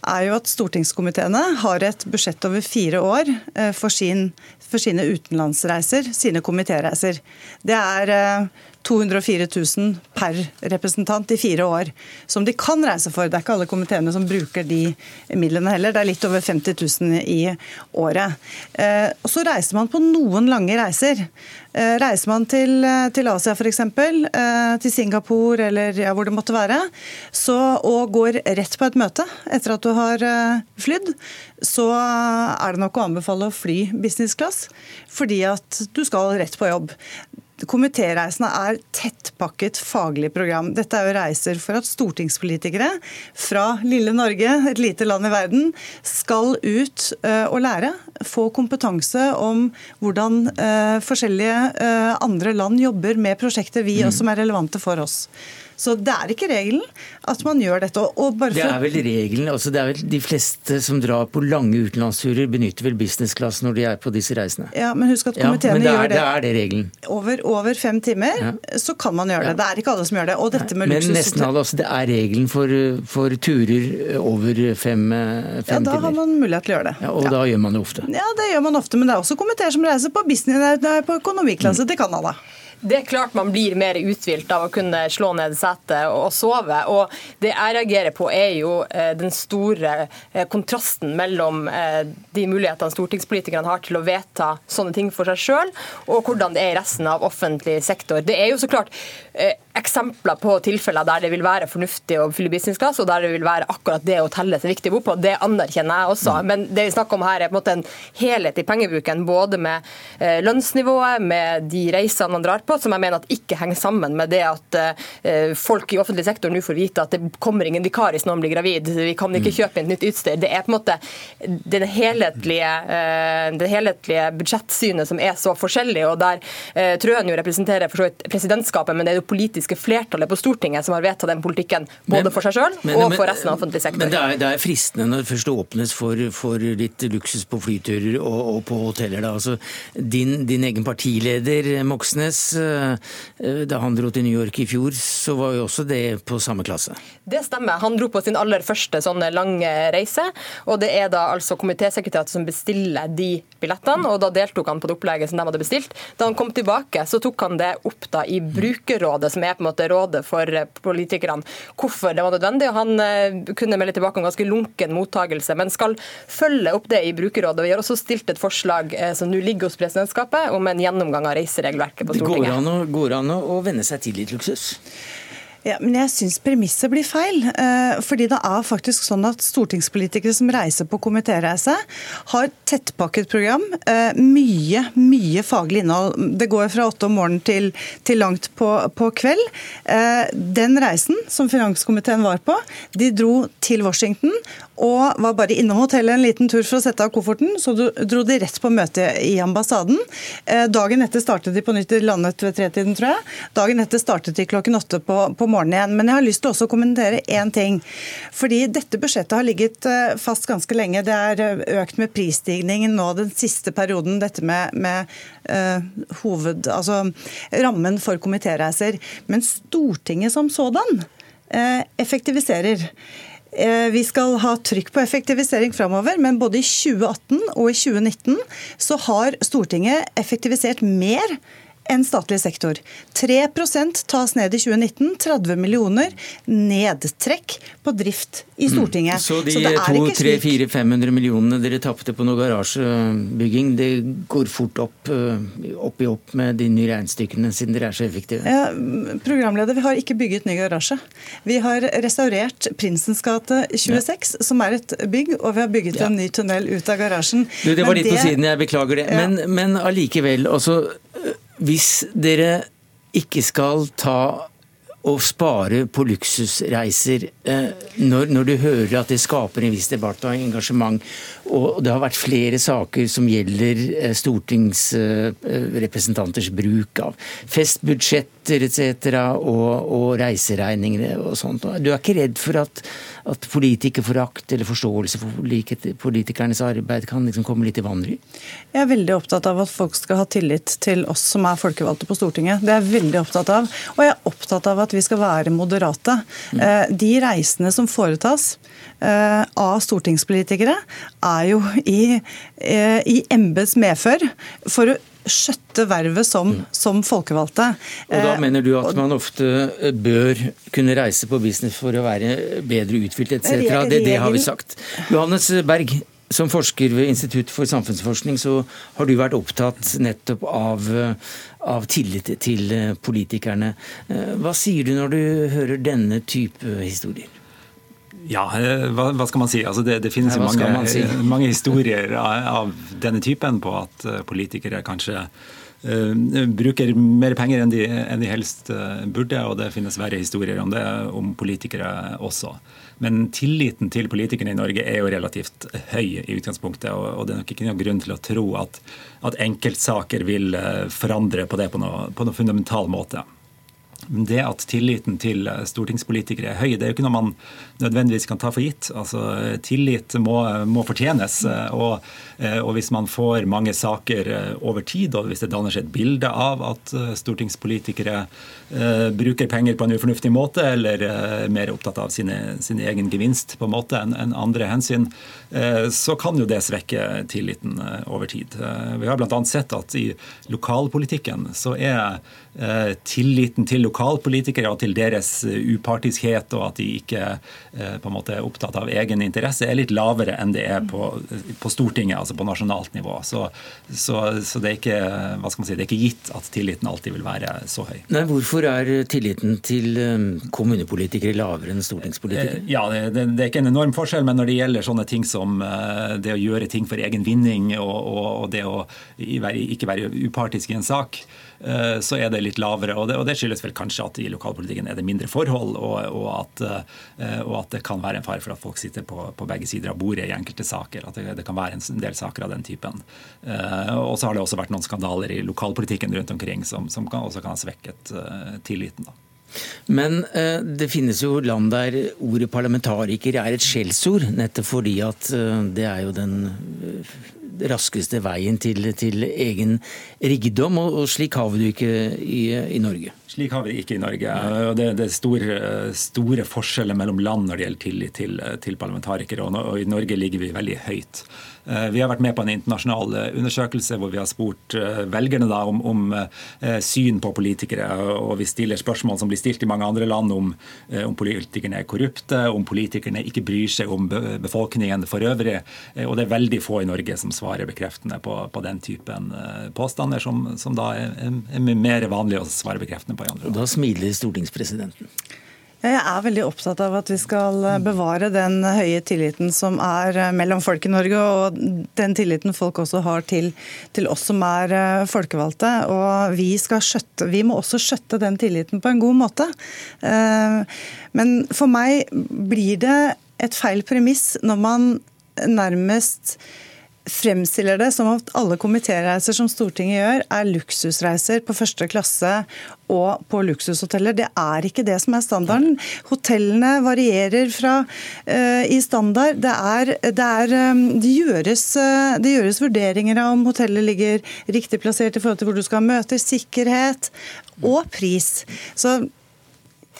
er jo at stortingskomiteene har et budsjett over fire år uh, for, sin, for, sine utenlandsreiser, sine komitéreiser. Det er uh, 204 000 per representant i fire år, som de kan reise for. Det er ikke alle komiteene som bruker de midlene heller. Det er litt over 50 000 i året. Eh, og så reiser man på noen lange reiser. Eh, reiser man til, til Asia f.eks., eh, til Singapore eller ja, hvor det måtte være, så, og går rett på et møte etter at du har flydd, så er det nok å anbefale å fly business class, fordi at du skal rett på jobb. Komitéreisene er tettpakket faglig program. Dette er jo reiser for at stortingspolitikere fra lille Norge, et lite land i verden, skal ut eh, og lære. Få kompetanse om hvordan eh, forskjellige eh, andre land jobber med prosjekter vi også som er relevante for oss. Så det er ikke regelen at man gjør dette. det er vel regelen. Altså det er vel De fleste som drar på lange utenlandsturer, benytter vel businessklasse når de er på disse reisene. Ja, Men husk at komiteene ja, gjør det. det er det regelen. Over, over fem timer ja. så kan man gjøre det. Det er ikke alle som gjør det. Og dette med men nesten alle. Altså, det er regelen for, for turer over fem, fem ja, da har man mulighet til å gjøre det. Ja, og da gjør man det ofte. Ja, det gjør man ofte. Men det er også komiteer som reiser på, business, på økonomiklasse mm. til Canada. Det er klart man blir mer uthvilt av å kunne slå ned setet og sove. Og det jeg reagerer på, er jo eh, den store eh, kontrasten mellom eh, de mulighetene stortingspolitikerne har til å vedta sånne ting for seg sjøl, og hvordan det er i resten av offentlig sektor. Det er jo så klart eksempler på tilfeller der det vil være fornuftig å fylle businessclass, og der det vil være akkurat det å telle er viktig å bo på. Det anerkjenner jeg også. Mm. Men det vi snakker om her er på en måte en helhet i pengebruken, både med lønnsnivået, med de reisene man drar på, som jeg mener at ikke henger sammen med det at uh, folk i offentlig sektor nå får vite at det kommer ingen vikar hvis noen blir gravid. Vi kan ikke mm. kjøpe inn nytt utstyr. Det er på en måte det helhetlige, det helhetlige budsjettsynet som er så forskjellig. og Der Trøen jo representerer for så vidt presidentskapet, men det er jo politiske flertallet på Stortinget som har vedtatt den politikken både men, for seg sjøl og for resten av offentlig sektor. Men det er, det er fristende når det først åpnes for, for litt luksus på flyturer og, og på hoteller. Da. Altså, din, din egen partileder Moxnes, eh, da han dro til New York i fjor, så var jo også det på samme klasse? Det stemmer. Han dro på sin aller første sånne lange reise. Og det er da altså komitésekretæren som bestiller de billettene, og da deltok han på det opplegget som de hadde bestilt. Da han kom tilbake, så tok han det opp da i brukerrådet, som er på en måte rådet for politikerne, hvorfor det var nødvendig. og Han eh, kunne melde tilbake om ganske lunken mottagelse, men skal følge opp det i brukerrådet. Vi har også stilt et forslag eh, som nå ligger hos presidentskapet om en gjennomgang av reiseregelverket på Stortinget. Det går an å, går an å venne seg til litt luksus? Ja, men jeg syns premisset blir feil. Eh, fordi det er faktisk sånn at stortingspolitikere som reiser på komitéreise, har tettpakket program. Eh, mye, mye faglig innhold. Det går fra åtte om morgenen til, til langt på, på, kveld. Eh, den reisen som finanskomiteen var på, de dro til Washington og var bare innom hotellet en liten tur for å sette av kofferten. Så dro de rett på møte i ambassaden. Dagen etter startet de på nytt, landet ved tretiden, tror jeg. Dagen etter startet de klokken åtte på, på morgenen igjen. Men jeg har lyst til også å kommentere én ting. Fordi dette budsjettet har ligget eh, fast ganske lenge. Det er eh, økt med prisstigningen nå den siste perioden, dette med, med uh, hoved... Altså rammen for komitéreiser. Men Stortinget som sådan uh, effektiviserer. Vi skal ha trykk på effektivisering framover, men både i 2018 og i 2019 så har Stortinget effektivisert mer enn statlig sektor. 3 tas ned i 2019. 30 millioner nedtrekk på drift i mm. Stortinget. Mm. Så de så 200-500 millionene dere tapte på noe garasjebygging, det går fort opp, eh, opp i opp med de nye regnestykkene, siden dere er så effektive? Ja, programleder, vi har ikke bygget ny garasje. Vi har restaurert Prinsens gate 26, ja. som er et bygg, og vi har bygget ja. en ny tunnel ut av garasjen. Du, det var litt det... på siden, jeg beklager det. Men, men allikevel, altså hvis dere ikke skal ta og spare på luksusreiser eh, når, når, du hører at det skaper en viss debatt og engasjement, og det har vært flere saker som gjelder eh, stortingsrepresentanters bruk av festbudsjetter etc. Og, og reiseregninger og sånt. Du er ikke redd for at, at politikerforakt eller forståelse for politikernes arbeid kan liksom komme litt i vanry? Jeg er veldig opptatt av at folk skal ha tillit til oss som er folkevalgte på Stortinget. Det er jeg veldig opptatt av. Og jeg er opptatt av at vi skal være moderate. Mm. Eh, de reisene som foretas eh, av stortingspolitikere, er jo i, eh, i embets medfør for å skjøtte vervet som, mm. som, folkevalgte. Og Da mener du at man ofte bør kunne reise på business for å være bedre utfylt etc. Det, det har vi sagt. Johannes Berg, som forsker ved Institutt for samfunnsforskning, så har du vært opptatt nettopp av, av tillit til politikerne. Hva sier du når du hører denne type historier? Ja, eh, hva, hva, skal man si? Altså det, det finnes jo mange, si? mange, historier av denne typen på at eh, politikere kanskje uh, bruker mer penger enn de, enn de helst burde, og det finnes verre historier om det om politikere også. Men tilliten til politikerne i Norge er jo relativt høy i utgangspunktet, og, og det er nok ikke noen grunn til å tro at, at enkeltsaker vil forandre på det på noen noe fundamental måte. Det at tilliten til stortingspolitikere er høy, det er jo ikke noe man nødvendigvis kan ta for gitt. Altså, tillit må, må fortjenes. Og, og, hvis man får mange saker over tid, og hvis det danner seg et bilde av at stortingspolitikere eh, bruker penger på en ufornuftig måte, eller er mer opptatt av sine, sin egen gevinst på en måte enn en andre hensyn, eh, så kan jo det svekke tilliten eh, over tid. Eh, vi har bl.a. sett at i lokalpolitikken så er Eh, tilliten til lokalpolitikere og til deres eh, upartiskhet, og at de ikke eh, på en måte er opptatt av egen interesse, er litt lavere enn det er på, på Stortinget, altså på nasjonalt nivå. Så, så, så, det, er ikke, hva skal man si, det er ikke gitt at tilliten alltid vil være så høy. Nei, Hvorfor er tilliten til kommunepolitikere lavere enn stortingspolitikere? Ja, det, det, er ikke en enorm forskjell, men når det gjelder sånne ting som det å gjøre ting for egen vinning og, og, og det å ikke være upartisk i en sak, så er det litt lavere. Og det, og det, skyldes vel kanskje at i lokalpolitikken er det mindre forhold, og, og, at, og at, det kan være en fare for at folk sitter på, på begge sider av bordet i enkelte saker. At det, det, kan være en del saker av den typen. Og så har det også vært noen skandaler i lokalpolitikken rundt omkring som, som kan, også kan ha svekket tilliten. da. Men eh, det finnes jo land der ordet parlamentariker er et skjellsord, nettopp fordi at eh, det er jo den eh, raskeste veien til, til egen rikdom, og, og, slik har vi det ikke i, i, Norge. Slik har vi det ikke i Norge. Det, det er store, store, forskjeller mellom land når det gjelder tillit til, til parlamentarikere, og, og i Norge ligger vi veldig høyt. Eh, vi har vært med på en internasjonal eh, undersøkelse hvor vi har spurt eh, velgerne da om, om syn på politikere. og Vi stiller spørsmål som blir stilt i mange andre land om, om politikerne er korrupte, om politikerne ikke bryr seg om befolkningen for øvrig. Og det er veldig få i Norge som svarer bekreftende på, på den typen påstander, som, som da er, er, mer vanlig å svare bekreftende på i andre land. Da smiler stortingspresidenten. Jeg er veldig opptatt av at vi skal eh, bevare den høye tilliten som er eh, mellom folk i Norge, og den tilliten folk også har til, til oss som er eh, folkevalgte. Og vi, skjøtte, vi, må også skjøtte den tilliten på en god måte. Men for meg blir det et feil premiss når man nærmest fremstiller det som at alle komitéreiser som Stortinget gjør, er luksusreiser på første klasse og på luksushoteller. Det er ikke det som er standarden. Hotellene varierer fra uh, i standard. Det, er, det, er, um, det, gjøres, uh, det, gjøres, vurderinger av om hotellet ligger riktig plassert i forhold til hvor du skal møte, sikkerhet og pris. Så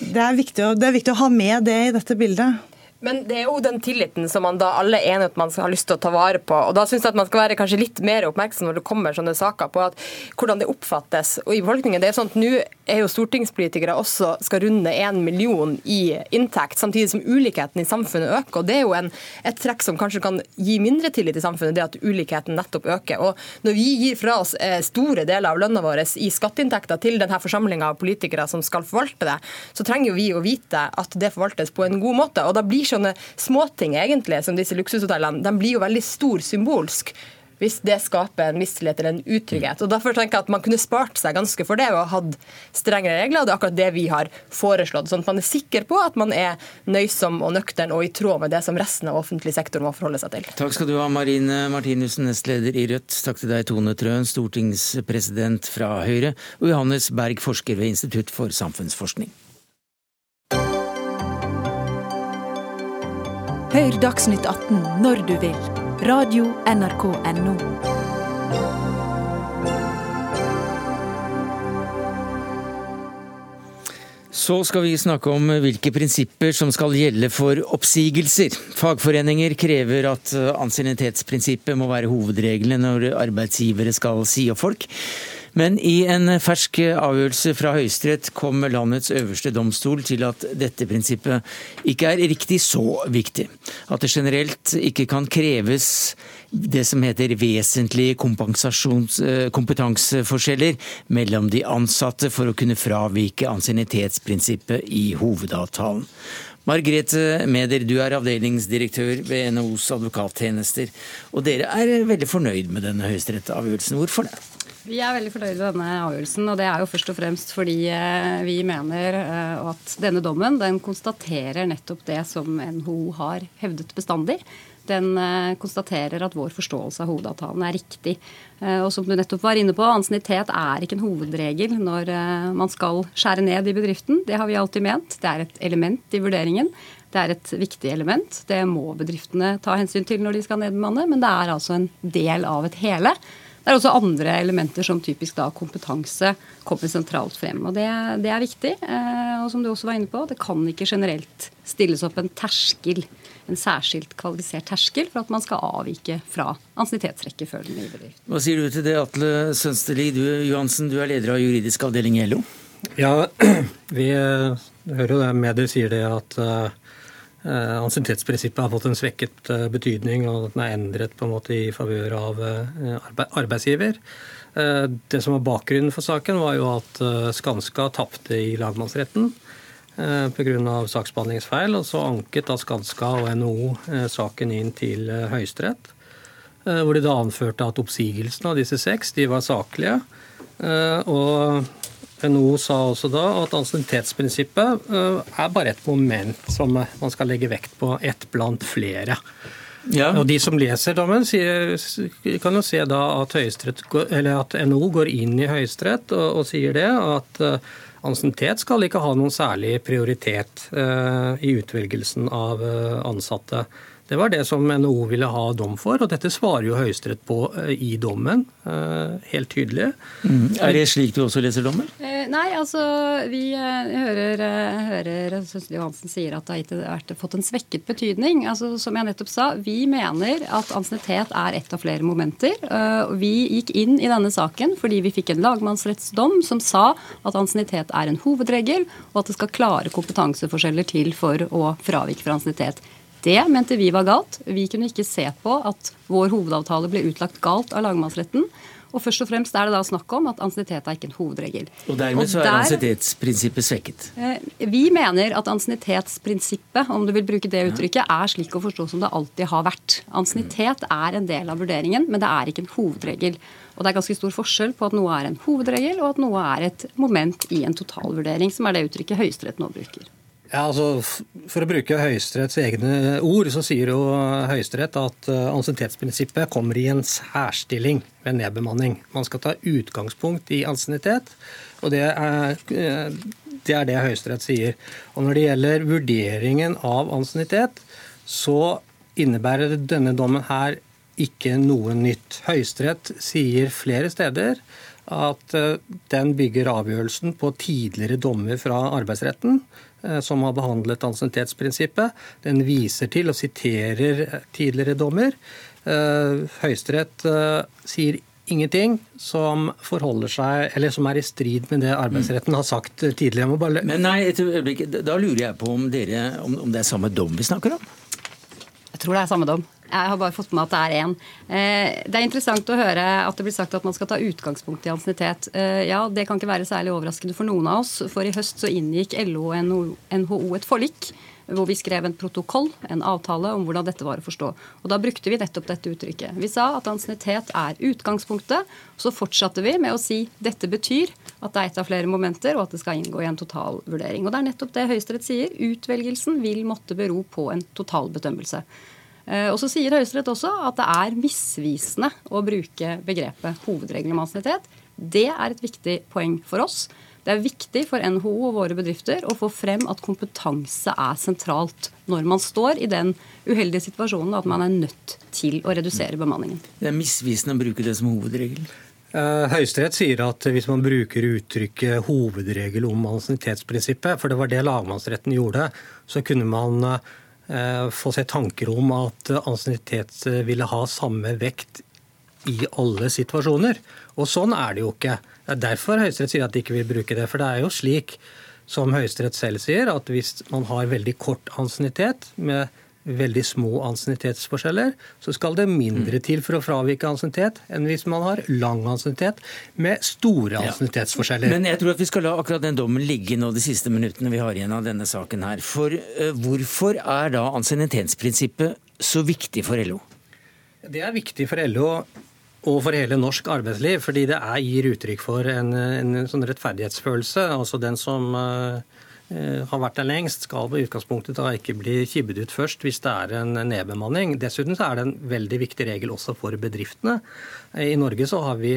det er viktig å, er viktig å ha med det i dette bildet. Men det er jo den tilliten som man da alle er enige at man har lyst til å ta vare på. Og da syns jeg at man skal være kanskje litt mer oppmerksom når det kommer sånne saker på at, hvordan det oppfattes. Og i befolkningen, det er sånn at Nå er jo stortingspolitikere også skal runde én million i inntekt, samtidig som ulikheten i samfunnet øker. og Det er jo en, et trekk som kanskje kan gi mindre tillit i samfunnet, det at ulikheten nettopp øker. Og Når vi gir fra oss eh, store deler av lønna vår i skatteinntekter til denne forsamlinga av politikere som skal forvalte det, så trenger jo vi å vite at det forvaltes på en god måte. og da blir sånne småting egentlig, som disse luksushotellene, de blir jo veldig stor symbolsk hvis det skaper en mistillit eller en utrygghet. Og Derfor tenker jeg at Man kunne spart seg ganske for det og hatt strengere regler. og Det er akkurat det vi har foreslått. Sånn at man er sikker på at man er nøysom og nøktern og i tråd med det som resten av offentlig sektor må forholde seg til. Takk skal du ha, Marine Martinussen, nestleder i Rødt. Takk til deg, Tone Trøen, stortingspresident fra Høyre, og Johannes Berg, forsker ved Institutt for samfunnsforskning. Hør Dagsnytt 18 når du vil. Radio NRK Radio.nrk.no. Så skal vi snakke om hvilke prinsipper som skal gjelde for oppsigelser. Fagforeninger krever at ansiennitetsprinsippet må være hovedregelen når arbeidsgivere skal si opp folk. Men i en fersk avgjørelse fra Høyesterett kom landets øverste domstol til at dette prinsippet ikke er riktig så viktig. At det generelt ikke kan kreves det som heter vesentlige eh, kompetanseforskjeller mellom de ansatte for å kunne fravike ansiennitetsprinsippet i hovedavtalen. Margrethe Meder, du er avdelingsdirektør ved NHOs advokattjenester. Og dere er veldig fornøyd med denne høyesterettsavgjørelsen. Hvorfor det? Vi er veldig fornøyd med denne avgjørelsen. og Det er jo først og fremst fordi eh, vi mener eh, at denne dommen den konstaterer nettopp det som NHO har hevdet bestandig. Den eh, konstaterer at vår forståelse av hovedavtalen er riktig. Og som du nettopp var inne på, Ansiennitet er ikke en hovedregel når man skal skjære ned i bedriften. Det har vi alltid ment. Det er et element i vurderingen. Det er et viktig element. Det må bedriftene ta hensyn til når de skal nedbemanne, men det er altså en del av et hele. Det er også andre elementer som typisk da kompetanse kommer sentralt frem. og Det, det er viktig. Eh, og som du også var inne på, det kan ikke generelt stilles opp en terskel, en særskilt kvalifisert terskel for at man skal avvike fra ansiennitetsrekkefølgen i bedriften. Hva sier du til det, Atle Sønsteli, du, Johansen, du er leder av juridisk avdeling i LO? Ja, vi hører jo det medier sier det at uh, Eh, ansiennitetsprinsippet har fått en svekket eh, betydning, og den er endret på en måte i favør av eh, arbeidsgiver. Det som var bakgrunnen for saken, var jo at Skanska tapte i lagmannsretten pga. saksbehandlingsfeil. og Så anket da Skanska og NHO saken inn til Høyesterett, hvor de da anførte at oppsigelsene av disse seks de var saklige. Og NHO sa også da at ansiennitetsprinsippet er bare et moment som man skal legge vekt på, ett blant flere. Ja. Og De som leser dommen, kan jo se da at, at NHO går inn i Høyesterett og, og, sier det, at ansiennitet skal ikke ha noen særlig prioritet uh, i utvelgelsen av uh, ansatte. Det var det som NHO ville ha dom for, og dette svarer jo Høyesterett på eh, i dommen. Eh, helt tydelig. Mm. Er det slik du også leser dommen? Eh, nei, altså vi hører, hører Sønstli Johansen sier at det har fått en svekket betydning. Altså, som jeg nettopp sa, vi mener at ansiennitet er ett av flere momenter. Vi gikk inn i denne saken fordi vi fikk en lagmannsrettsdom som sa at ansiennitet er en hovedregel, og at det skal klare kompetanseforskjeller til for å fravike fra ansiennitet. Det mente vi var galt. Vi kunne ikke se på at vår hovedavtale ble utlagt galt av lagmannsretten. Og først og fremst er det da snakk om at ansiennitet er ikke en hovedregel. Og dermed så er der, ansiennitetsprinsippet svekket? Eh, vi mener at ansiennitetsprinsippet, om du vil bruke det uttrykket, er slik å forstå som det alltid har vært. Ansiennitet er en del av vurderingen, men det er ikke en hovedregel. Og det er ganske stor forskjell på at noe er en hovedregel, og at noe er et moment i en totalvurdering, som er det uttrykket Høyesterett nå bruker. Ja, altså, For å bruke Høyesteretts egne ord, så sier jo Høyesterett at eh, ansiennitetsprinsippet kommer i en særstilling ved nedbemanning. Man skal ta utgangspunkt i ansiennitet, og det er, eh, det er det Høyesterett sier. Og Når det gjelder vurderingen av ansiennitet, så innebærer denne dommen her ikke noe nytt. Høyesterett sier flere steder at eh, den bygger avgjørelsen på tidligere dommer fra arbeidsretten Eh, som har behandlet ansiennitetsprinsippet. Den viser til og siterer tidligere dommer. Eh, Høyesterett eh, sier ingenting som forholder seg, eller som er i strid med det arbeidsretten har sagt tidligere. Bare... Men nei, et øyeblikk, Da lurer jeg på om, dere, om det er samme dom vi snakker om? Jeg tror det er samme dom. Jeg har bare fått med at det er én. Eh, det er interessant å høre at det blir sagt at man skal ta utgangspunkt i ansiennitet. Eh, ja, det kan ikke være særlig overraskende for noen av oss, for i høst så inngikk LO og NHO et forlik hvor vi skrev en protokoll, en avtale, om hvordan dette var å forstå. Og Da brukte vi nettopp dette uttrykket. Vi sa at ansiennitet er utgangspunktet. Så fortsatte vi med å si dette betyr at det er ett av flere momenter, og at det skal inngå i en totalvurdering. Og Det er nettopp det Høyesterett sier. Utvelgelsen vil måtte bero på en totalbedømmelse. Eh, og så sier Høyesterett også at det er misvisende å bruke begrepet hovedregel om ansiennitet. Det er et viktig poeng for oss. Det er viktig for NHO og våre bedrifter å få frem at kompetanse er sentralt når man står i den uheldige situasjonen at man er nødt til å redusere bemanningen. Det er misvisende å bruke det som hovedregel? Eh, Høyesterett sier at hvis man bruker uttrykket hovedregel om ansiennitetsprinsippet, for det var det lagmannsretten gjorde, så kunne man Eh, få seg tanker om at ansiennitet ville ha samme vekt i alle situasjoner. Og sånn er det jo ikke. Det er derfor Høyesterett sier at de ikke vil bruke det. For det er jo slik, som Høyesterett selv sier, at hvis man har veldig kort ansiennitet med veldig små ansiennitetsforskjeller, så skal det mindre mm. til for å fravike ansiennitet enn hvis man har lang ansiennitet med store ansiennitetsforskjeller. Ja. Men jeg tror at vi skal la akkurat den dommen ligge nå de siste minuttene vi har igjen av denne saken her. For uh, hvorfor er da ansiennitetsprinsippet så viktig for LO? Det er viktig for LO og for hele norsk arbeidsliv, fordi det er, gir uttrykk for en, en sånn rettferdighetsfølelse. Altså den som uh, har vært der lengst, skal på utgangspunktet da ikke bli kibbet ut først hvis det er en nedbemanning. Dessuten så er det en veldig viktig regel også for bedriftene. Eh, I Norge så har vi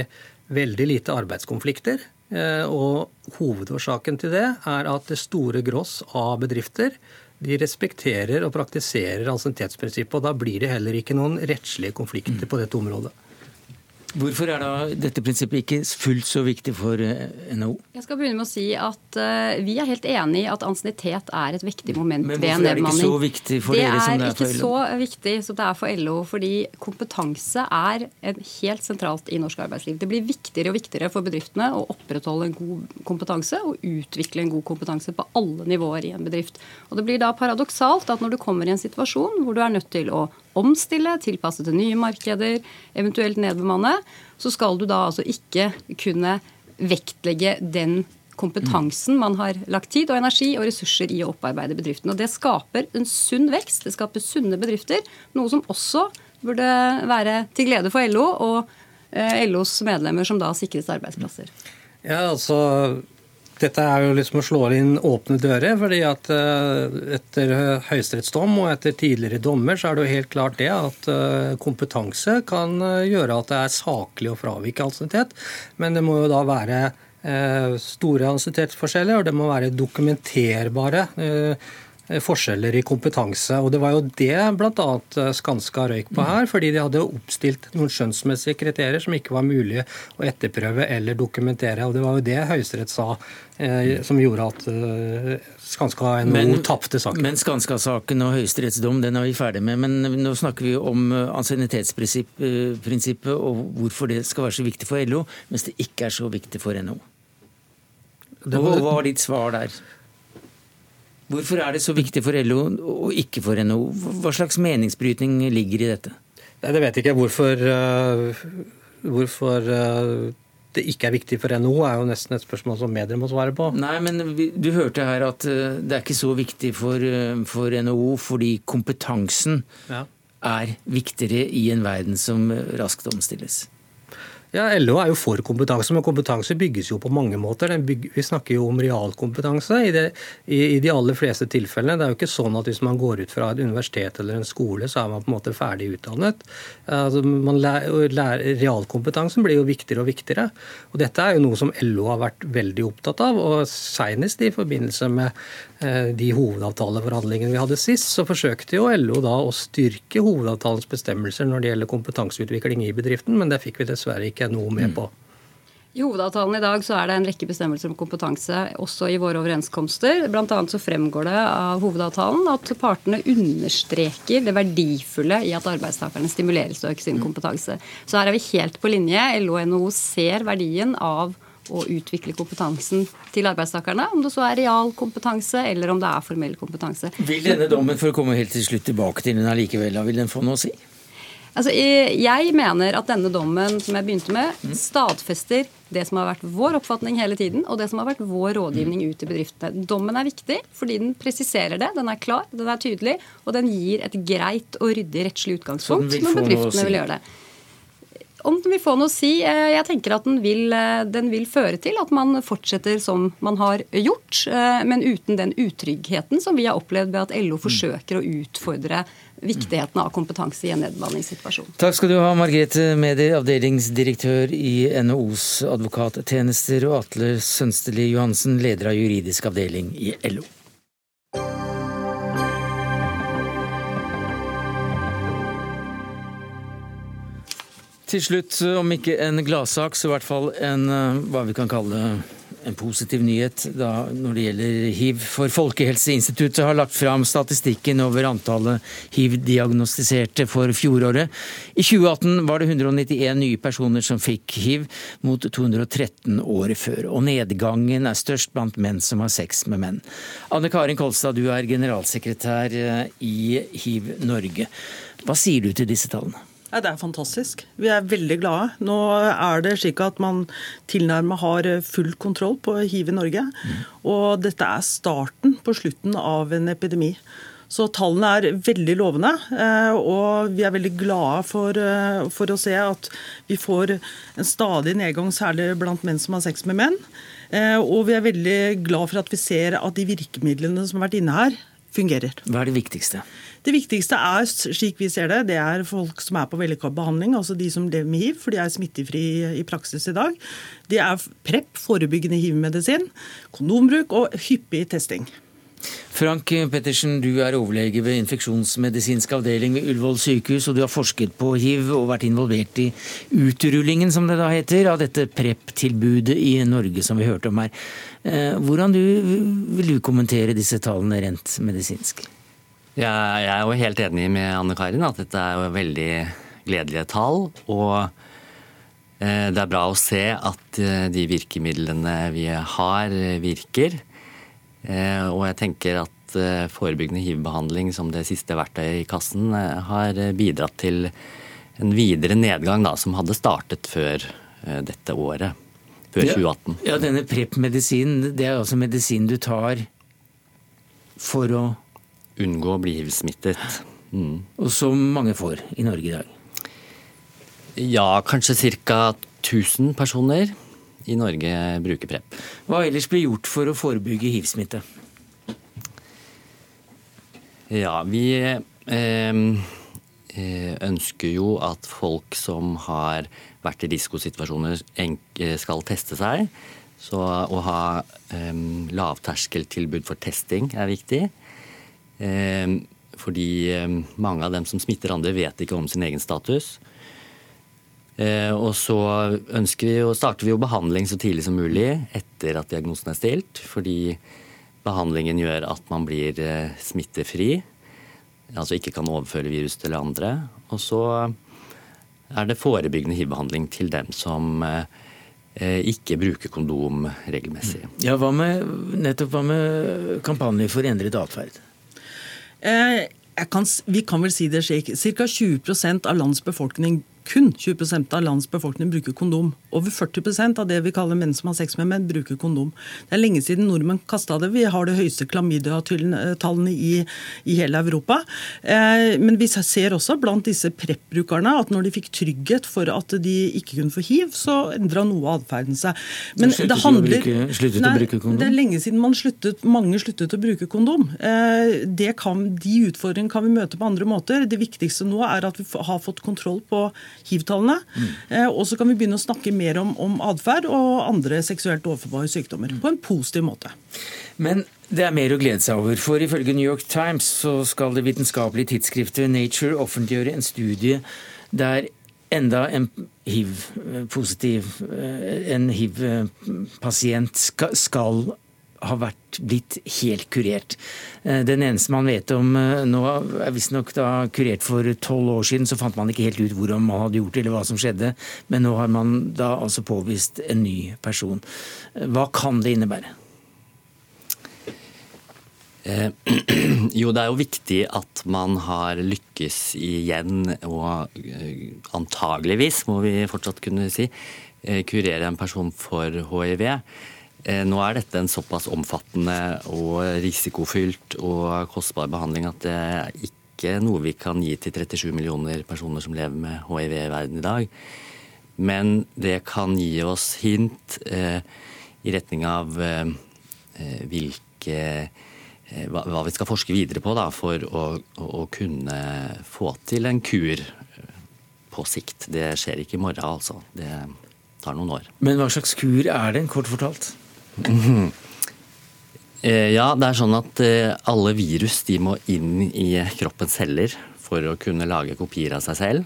veldig lite arbeidskonflikter. Eh, og hovedårsaken til det er at det store gross av bedrifter de respekterer og praktiserer ansiennitetsprinsippet. Og da blir det heller ikke noen rettslige konflikter på dette området. Hvorfor er da dette prinsippet ikke fullt så viktig for eh, NHO? Jeg skal begynne med å si at uh, Vi er helt enig i at ansiennitet er et viktig moment ved nedbemanning. Men hvorfor er det ikke så viktig for det dere som det er for LO? Det er ikke så viktig som det er for LO, fordi kompetanse er helt sentralt i norsk arbeidsliv. Det blir viktigere og viktigere for bedriftene å opprettholde en god kompetanse og utvikle en god kompetanse på alle nivåer i en bedrift. Og Det blir da paradoksalt at når du kommer i en situasjon hvor du er nødt til å omstille, tilpasse til nye markeder, eventuelt nedbemanne, så skal du da altså ikke kunne vektlegge den kompetansen man har lagt tid og energi og ressurser i å opparbeide bedriften. Og Det skaper en sunn vekst, det skaper sunne bedrifter, noe som også burde være til glede for LO. og LOs medlemmer som da sikres arbeidsplasser. Ja, altså dette er jo liksom å slå inn åpne dører. fordi at Etter høyesterettsdom og etter tidligere dommer så er det jo helt klart det at kompetanse kan gjøre at det er saklig å fravike ansiennitet. Men det må jo da være store ansiennitetsforskjeller, og det må være dokumenterbare Eh, forskjeller i kompetanse. og Det var jo det bl.a. Eh, Skanska røyk på her, fordi de hadde oppstilt noen skjønnsmessige kriterier som ikke var mulig å etterprøve eller dokumentere. og Det var jo det Høyesterett sa, eh, som gjorde at eh, Skanska NHO tapte saken. Men Skanska-saken og høyesterettsdom den er vi ferdig med. Men nå snakker vi om eh, ansiennitetsprinsippet og hvorfor det skal være så viktig for LO, mens det ikke er så viktig for NHO. Hva var ditt svar der? Hvorfor er det så viktig for LO og ikke for NHO? Hva slags meningsbrytning ligger i dette? Nei, Det vet jeg ikke. Hvorfor, uh, hvorfor uh, det ikke er viktig for NHO, er jo nesten et spørsmål som medier må svare på. Nei, men Du hørte her at uh, det er ikke så viktig for, for NHO fordi kompetansen ja. er viktigere i en verden som raskt omstilles. Ja, LO er jo for kompetanse, men kompetanse bygges jo på mange måter. Bygger, vi snakker jo om realkompetanse i, det, i, i, de aller fleste tilfellene. Det er jo ikke sånn at hvis man går ut fra et universitet eller en skole, så er man på en måte ferdig utdannet. Altså, lær, lær, realkompetansen blir jo viktigere og viktigere. Og dette er jo noe som LO har vært veldig opptatt av, og senest i forbindelse med de hovedavtaleforhandlingene vi hadde sist, så forsøkte jo LO da å styrke hovedavtalens bestemmelser når det gjelder kompetanseutvikling i bedriften, men det fikk vi dessverre ikke noe med på. I hovedavtalen i dag så er det en rekke bestemmelser om kompetanse også i våre overenskomster. Blant annet så fremgår det av hovedavtalen at partene understreker det verdifulle i at arbeidstakerne stimuleres til å øke sin kompetanse. Så her er vi helt på linje. LO og NHO ser verdien av å utvikle kompetansen til arbeidstakerne. Om det så er realkompetanse eller om det er formell kompetanse. Vil denne dommen, for å komme helt til slutt tilbake til den allikevel, vil den få noe å si? Altså, jeg mener at denne dommen som jeg begynte med, mm. stadfester det som har vært vår oppfatning hele tiden, og det som har vært vår rådgivning ut til bedriftene. Dommen er viktig fordi den presiserer det, den er klar, den er tydelig, og den gir et greit og ryddig rettslig utgangspunkt når bedriftene vil gjøre det. Om den vil få noe å si? Eh, jeg tenker at den vil, eh, den vil, føre til at man fortsetter som man har gjort, eh, men uten den utryggheten som vi har opplevd ved at LO forsøker å utfordre viktigheten av kompetanse i en nedbemanningssituasjon. Takk skal du ha, Margrethe Medi, avdelingsdirektør i NHOs advokattjenester, og Atle Sønsteli Johansen, leder av juridisk avdeling i LO. Til slutt, om ikke en gladsak, så i hvert fall en eh, hva vi kan kalle en positiv nyhet da, når det gjelder hiv. For Folkehelseinstituttet har lagt fram statistikken over antallet hiv-diagnostiserte for fjoråret. I 2018 var det 191 nye personer som fikk hiv, mot 213 året før. Og nedgangen er størst blant menn som har sex med menn. Anne Karin Kolstad, du er generalsekretær eh, i Hiv Norge. Hva sier du til disse tallene? Ja, det er fantastisk. Vi er veldig glade. Nå er det slik at man tilnærmet har full kontroll på hiv i Norge. Mm. Og dette er starten på slutten av en epidemi. Så tallene er veldig lovende, eh, og vi er veldig glade for, eh, for, å se at vi får en stadig nedgang, særlig blant menn som har sex med menn. Eh, og vi er veldig glad for at vi ser at de virkemidlene som har vært inne her, fungerer. Hva er det viktigste? Det viktigste er, slik vi ser det, det er folk som er på vellykka altså de som lever med hiv, for de er smittefri i praksis i dag. Det er PREP, forebyggende hiv-medisin, kondombruk og hyppig testing. Frank Pettersen, du er overlege ved infeksjonsmedisinsk avdeling ved Ullevål sykehus, og du har forsket på hiv og vært involvert i utrullingen, som det da heter, av dette PREP-tilbudet i Norge, som vi hørte om her. Eh, hvordan du, vil du kommentere disse tallene rent medisinsk? Jeg er jo helt enig med Anne Karin at dette er jo veldig gledelige tall. Og eh, det er bra å se at eh, de virkemidlene vi har, virker. Eh, og jeg tenker at forebyggende hiv-behandling som det siste verktøyet i kassen har bidratt til en videre nedgang da, som hadde startet før dette året. Før 2018. Ja, Denne PREP-medisinen, det er altså medisin du tar for å unngå å bli hiv-smittet. Mm. Og som mange får i Norge i dag. Ja, kanskje ca. 1000 personer i Norge bruker PREP. Hva ellers blir gjort for å forebygge hivsmitte? Ja, vi eh, ønsker jo at folk som har vært i risikosituasjoner, skal teste seg. Så å ha eh, lavterskeltilbud for testing er viktig. Eh, fordi mange av dem som smitter andre, vet ikke om sin egen status. Eh, og så vi, og starter vi jo behandling så tidlig som mulig etter at diagnosen er stilt. Fordi behandlingen gjør at man blir eh, smittefri. Altså ikke kan overføre virus til andre. Og så er det forebyggende hivbehandling til dem som eh, ikke bruker kondom regelmessig. Ja, hva med, nettopp, hva med kampanjer for endret atferd? Eh, kan, vi kan vel si det slik. Ca. 20% av lands befolkning kun 20% av landets befolkning bruker kondom. Over 40% av det vi kaller menn som har sex med menn, bruker kondom. Det er lenge siden nordmenn kasta det. Vi har det høyeste klamydia-tallene i, i, hele Europa. Eh, men vi ser også blant disse PREP-brukerne at når de fikk trygghet for at de ikke kunne få hiv, så endra noe atferden seg. Men det handler sluttet nei, å bruke kondom? Det er lenge siden man sluttet, mange sluttet å bruke kondom. Eh, kan, de utfordringene kan vi møte på andre måter. Det viktigste nå er at vi har fått kontroll på hiv-tallene. Mm. Eh, og så kan vi begynne å snakke mer om, om atferd og andre seksuelt overførbare sykdommer på en positiv måte. Men det er mer å glede seg over, for ifølge New York Times så skal det vitenskapelige tidsskriftet Nature offentliggjøre en studie der enda en hiv-positiv, eh, en hiv-pasient skal har vært, blitt helt kurert. Eh, den eneste man vet om eh, nå, er visstnok kurert for tolv år siden. Så fant man ikke helt ut hvordan man hadde gjort det, eller hva som skjedde. Men nå har man da altså påvist en ny person. Eh, hva kan det innebære? Jo, det er jo viktig at man har lykkes igjen, og antageligvis, må vi fortsatt kunne si, kurere en person for hiv. Eh, nå er dette en såpass omfattende og risikofylt og kostbar behandling at det er ikke noe vi kan gi til 37 millioner personer som lever med hiv i verden i dag. Men det kan gi oss hint eh, i retning av eh, eh hvilke eh, hva, hva, vi skal forske videre på da, for å, å, å, kunne få til en kur på sikt. Det skjer ikke i morgen, altså. Det tar noen år. Men hva slags kur er det, kort fortalt? Eh, ja, det er sånn at eh, alle virus de må inn i kroppens celler for å kunne lage kopier av seg selv.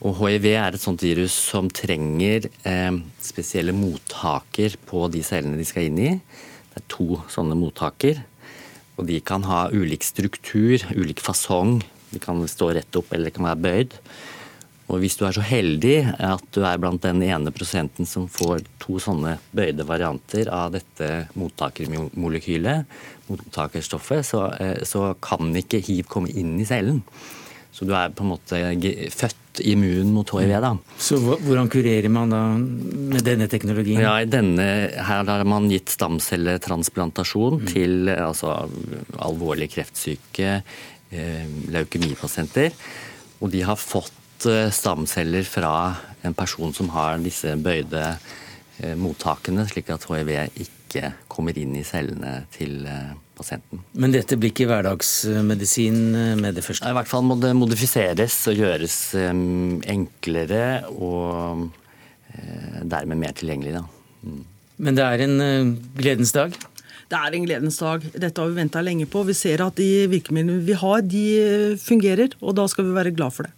Og hiv er et sånt virus som trenger eh, spesielle mottaker på de cellene de skal inn i. Det er to sånne mottaker. Og de kan ha ulik struktur, ulik fasong. De kan stå rett opp eller de kan være bøyd. Og hvis du er så heldig at du er blant den ene prosenten som får to sånne bøyde varianter av dette mottakermolekylet, mottakerstoffet, så, eh, så kan ikke hiv komme inn i cellen. Så du er på en måte født immun mot hiv. da. Så hvordan kurerer man da med denne teknologien? Ja, i denne, Her har man gitt stamcelletransplantasjon mm. til altså, alvorlig kreftsyke, eh, leukemipasienter. Og de har fått Eh, stamceller fra en person som har disse bøyde eh, mottakene, slik at hiv ikke kommer inn i cellene til eh, pasienten. Men dette blir ikke hverdagsmedisin med det første? I hvert fall må det modifiseres og gjøres enklere og dermed mer tilgjengelig. Da. Mm. Men det er en gledens dag? Det er en gledens dag. Dette har vi venta lenge på. Vi ser at de virkemidlene vi har, de fungerer, og da skal vi være glad for det.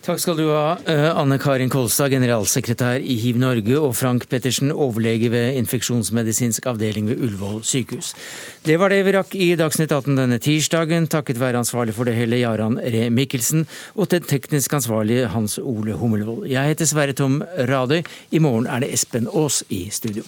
Takk skal du ha, eh, Anne Karin Kolstad, generalsekretær i Hiv Norge, og Frank Pettersen, overlege ved infeksjonsmedisinsk avdeling ved Ullevål sykehus. Det var det vi rakk i Dagsnytt 18 denne tirsdagen, takket være ansvarlig for det hele Jaran Ree Mikkelsen, og til teknisk ansvarlige Hans Ole Hummelvold. Jeg heter Sverre Tom Radøy. I morgen er det Espen Aas i studio.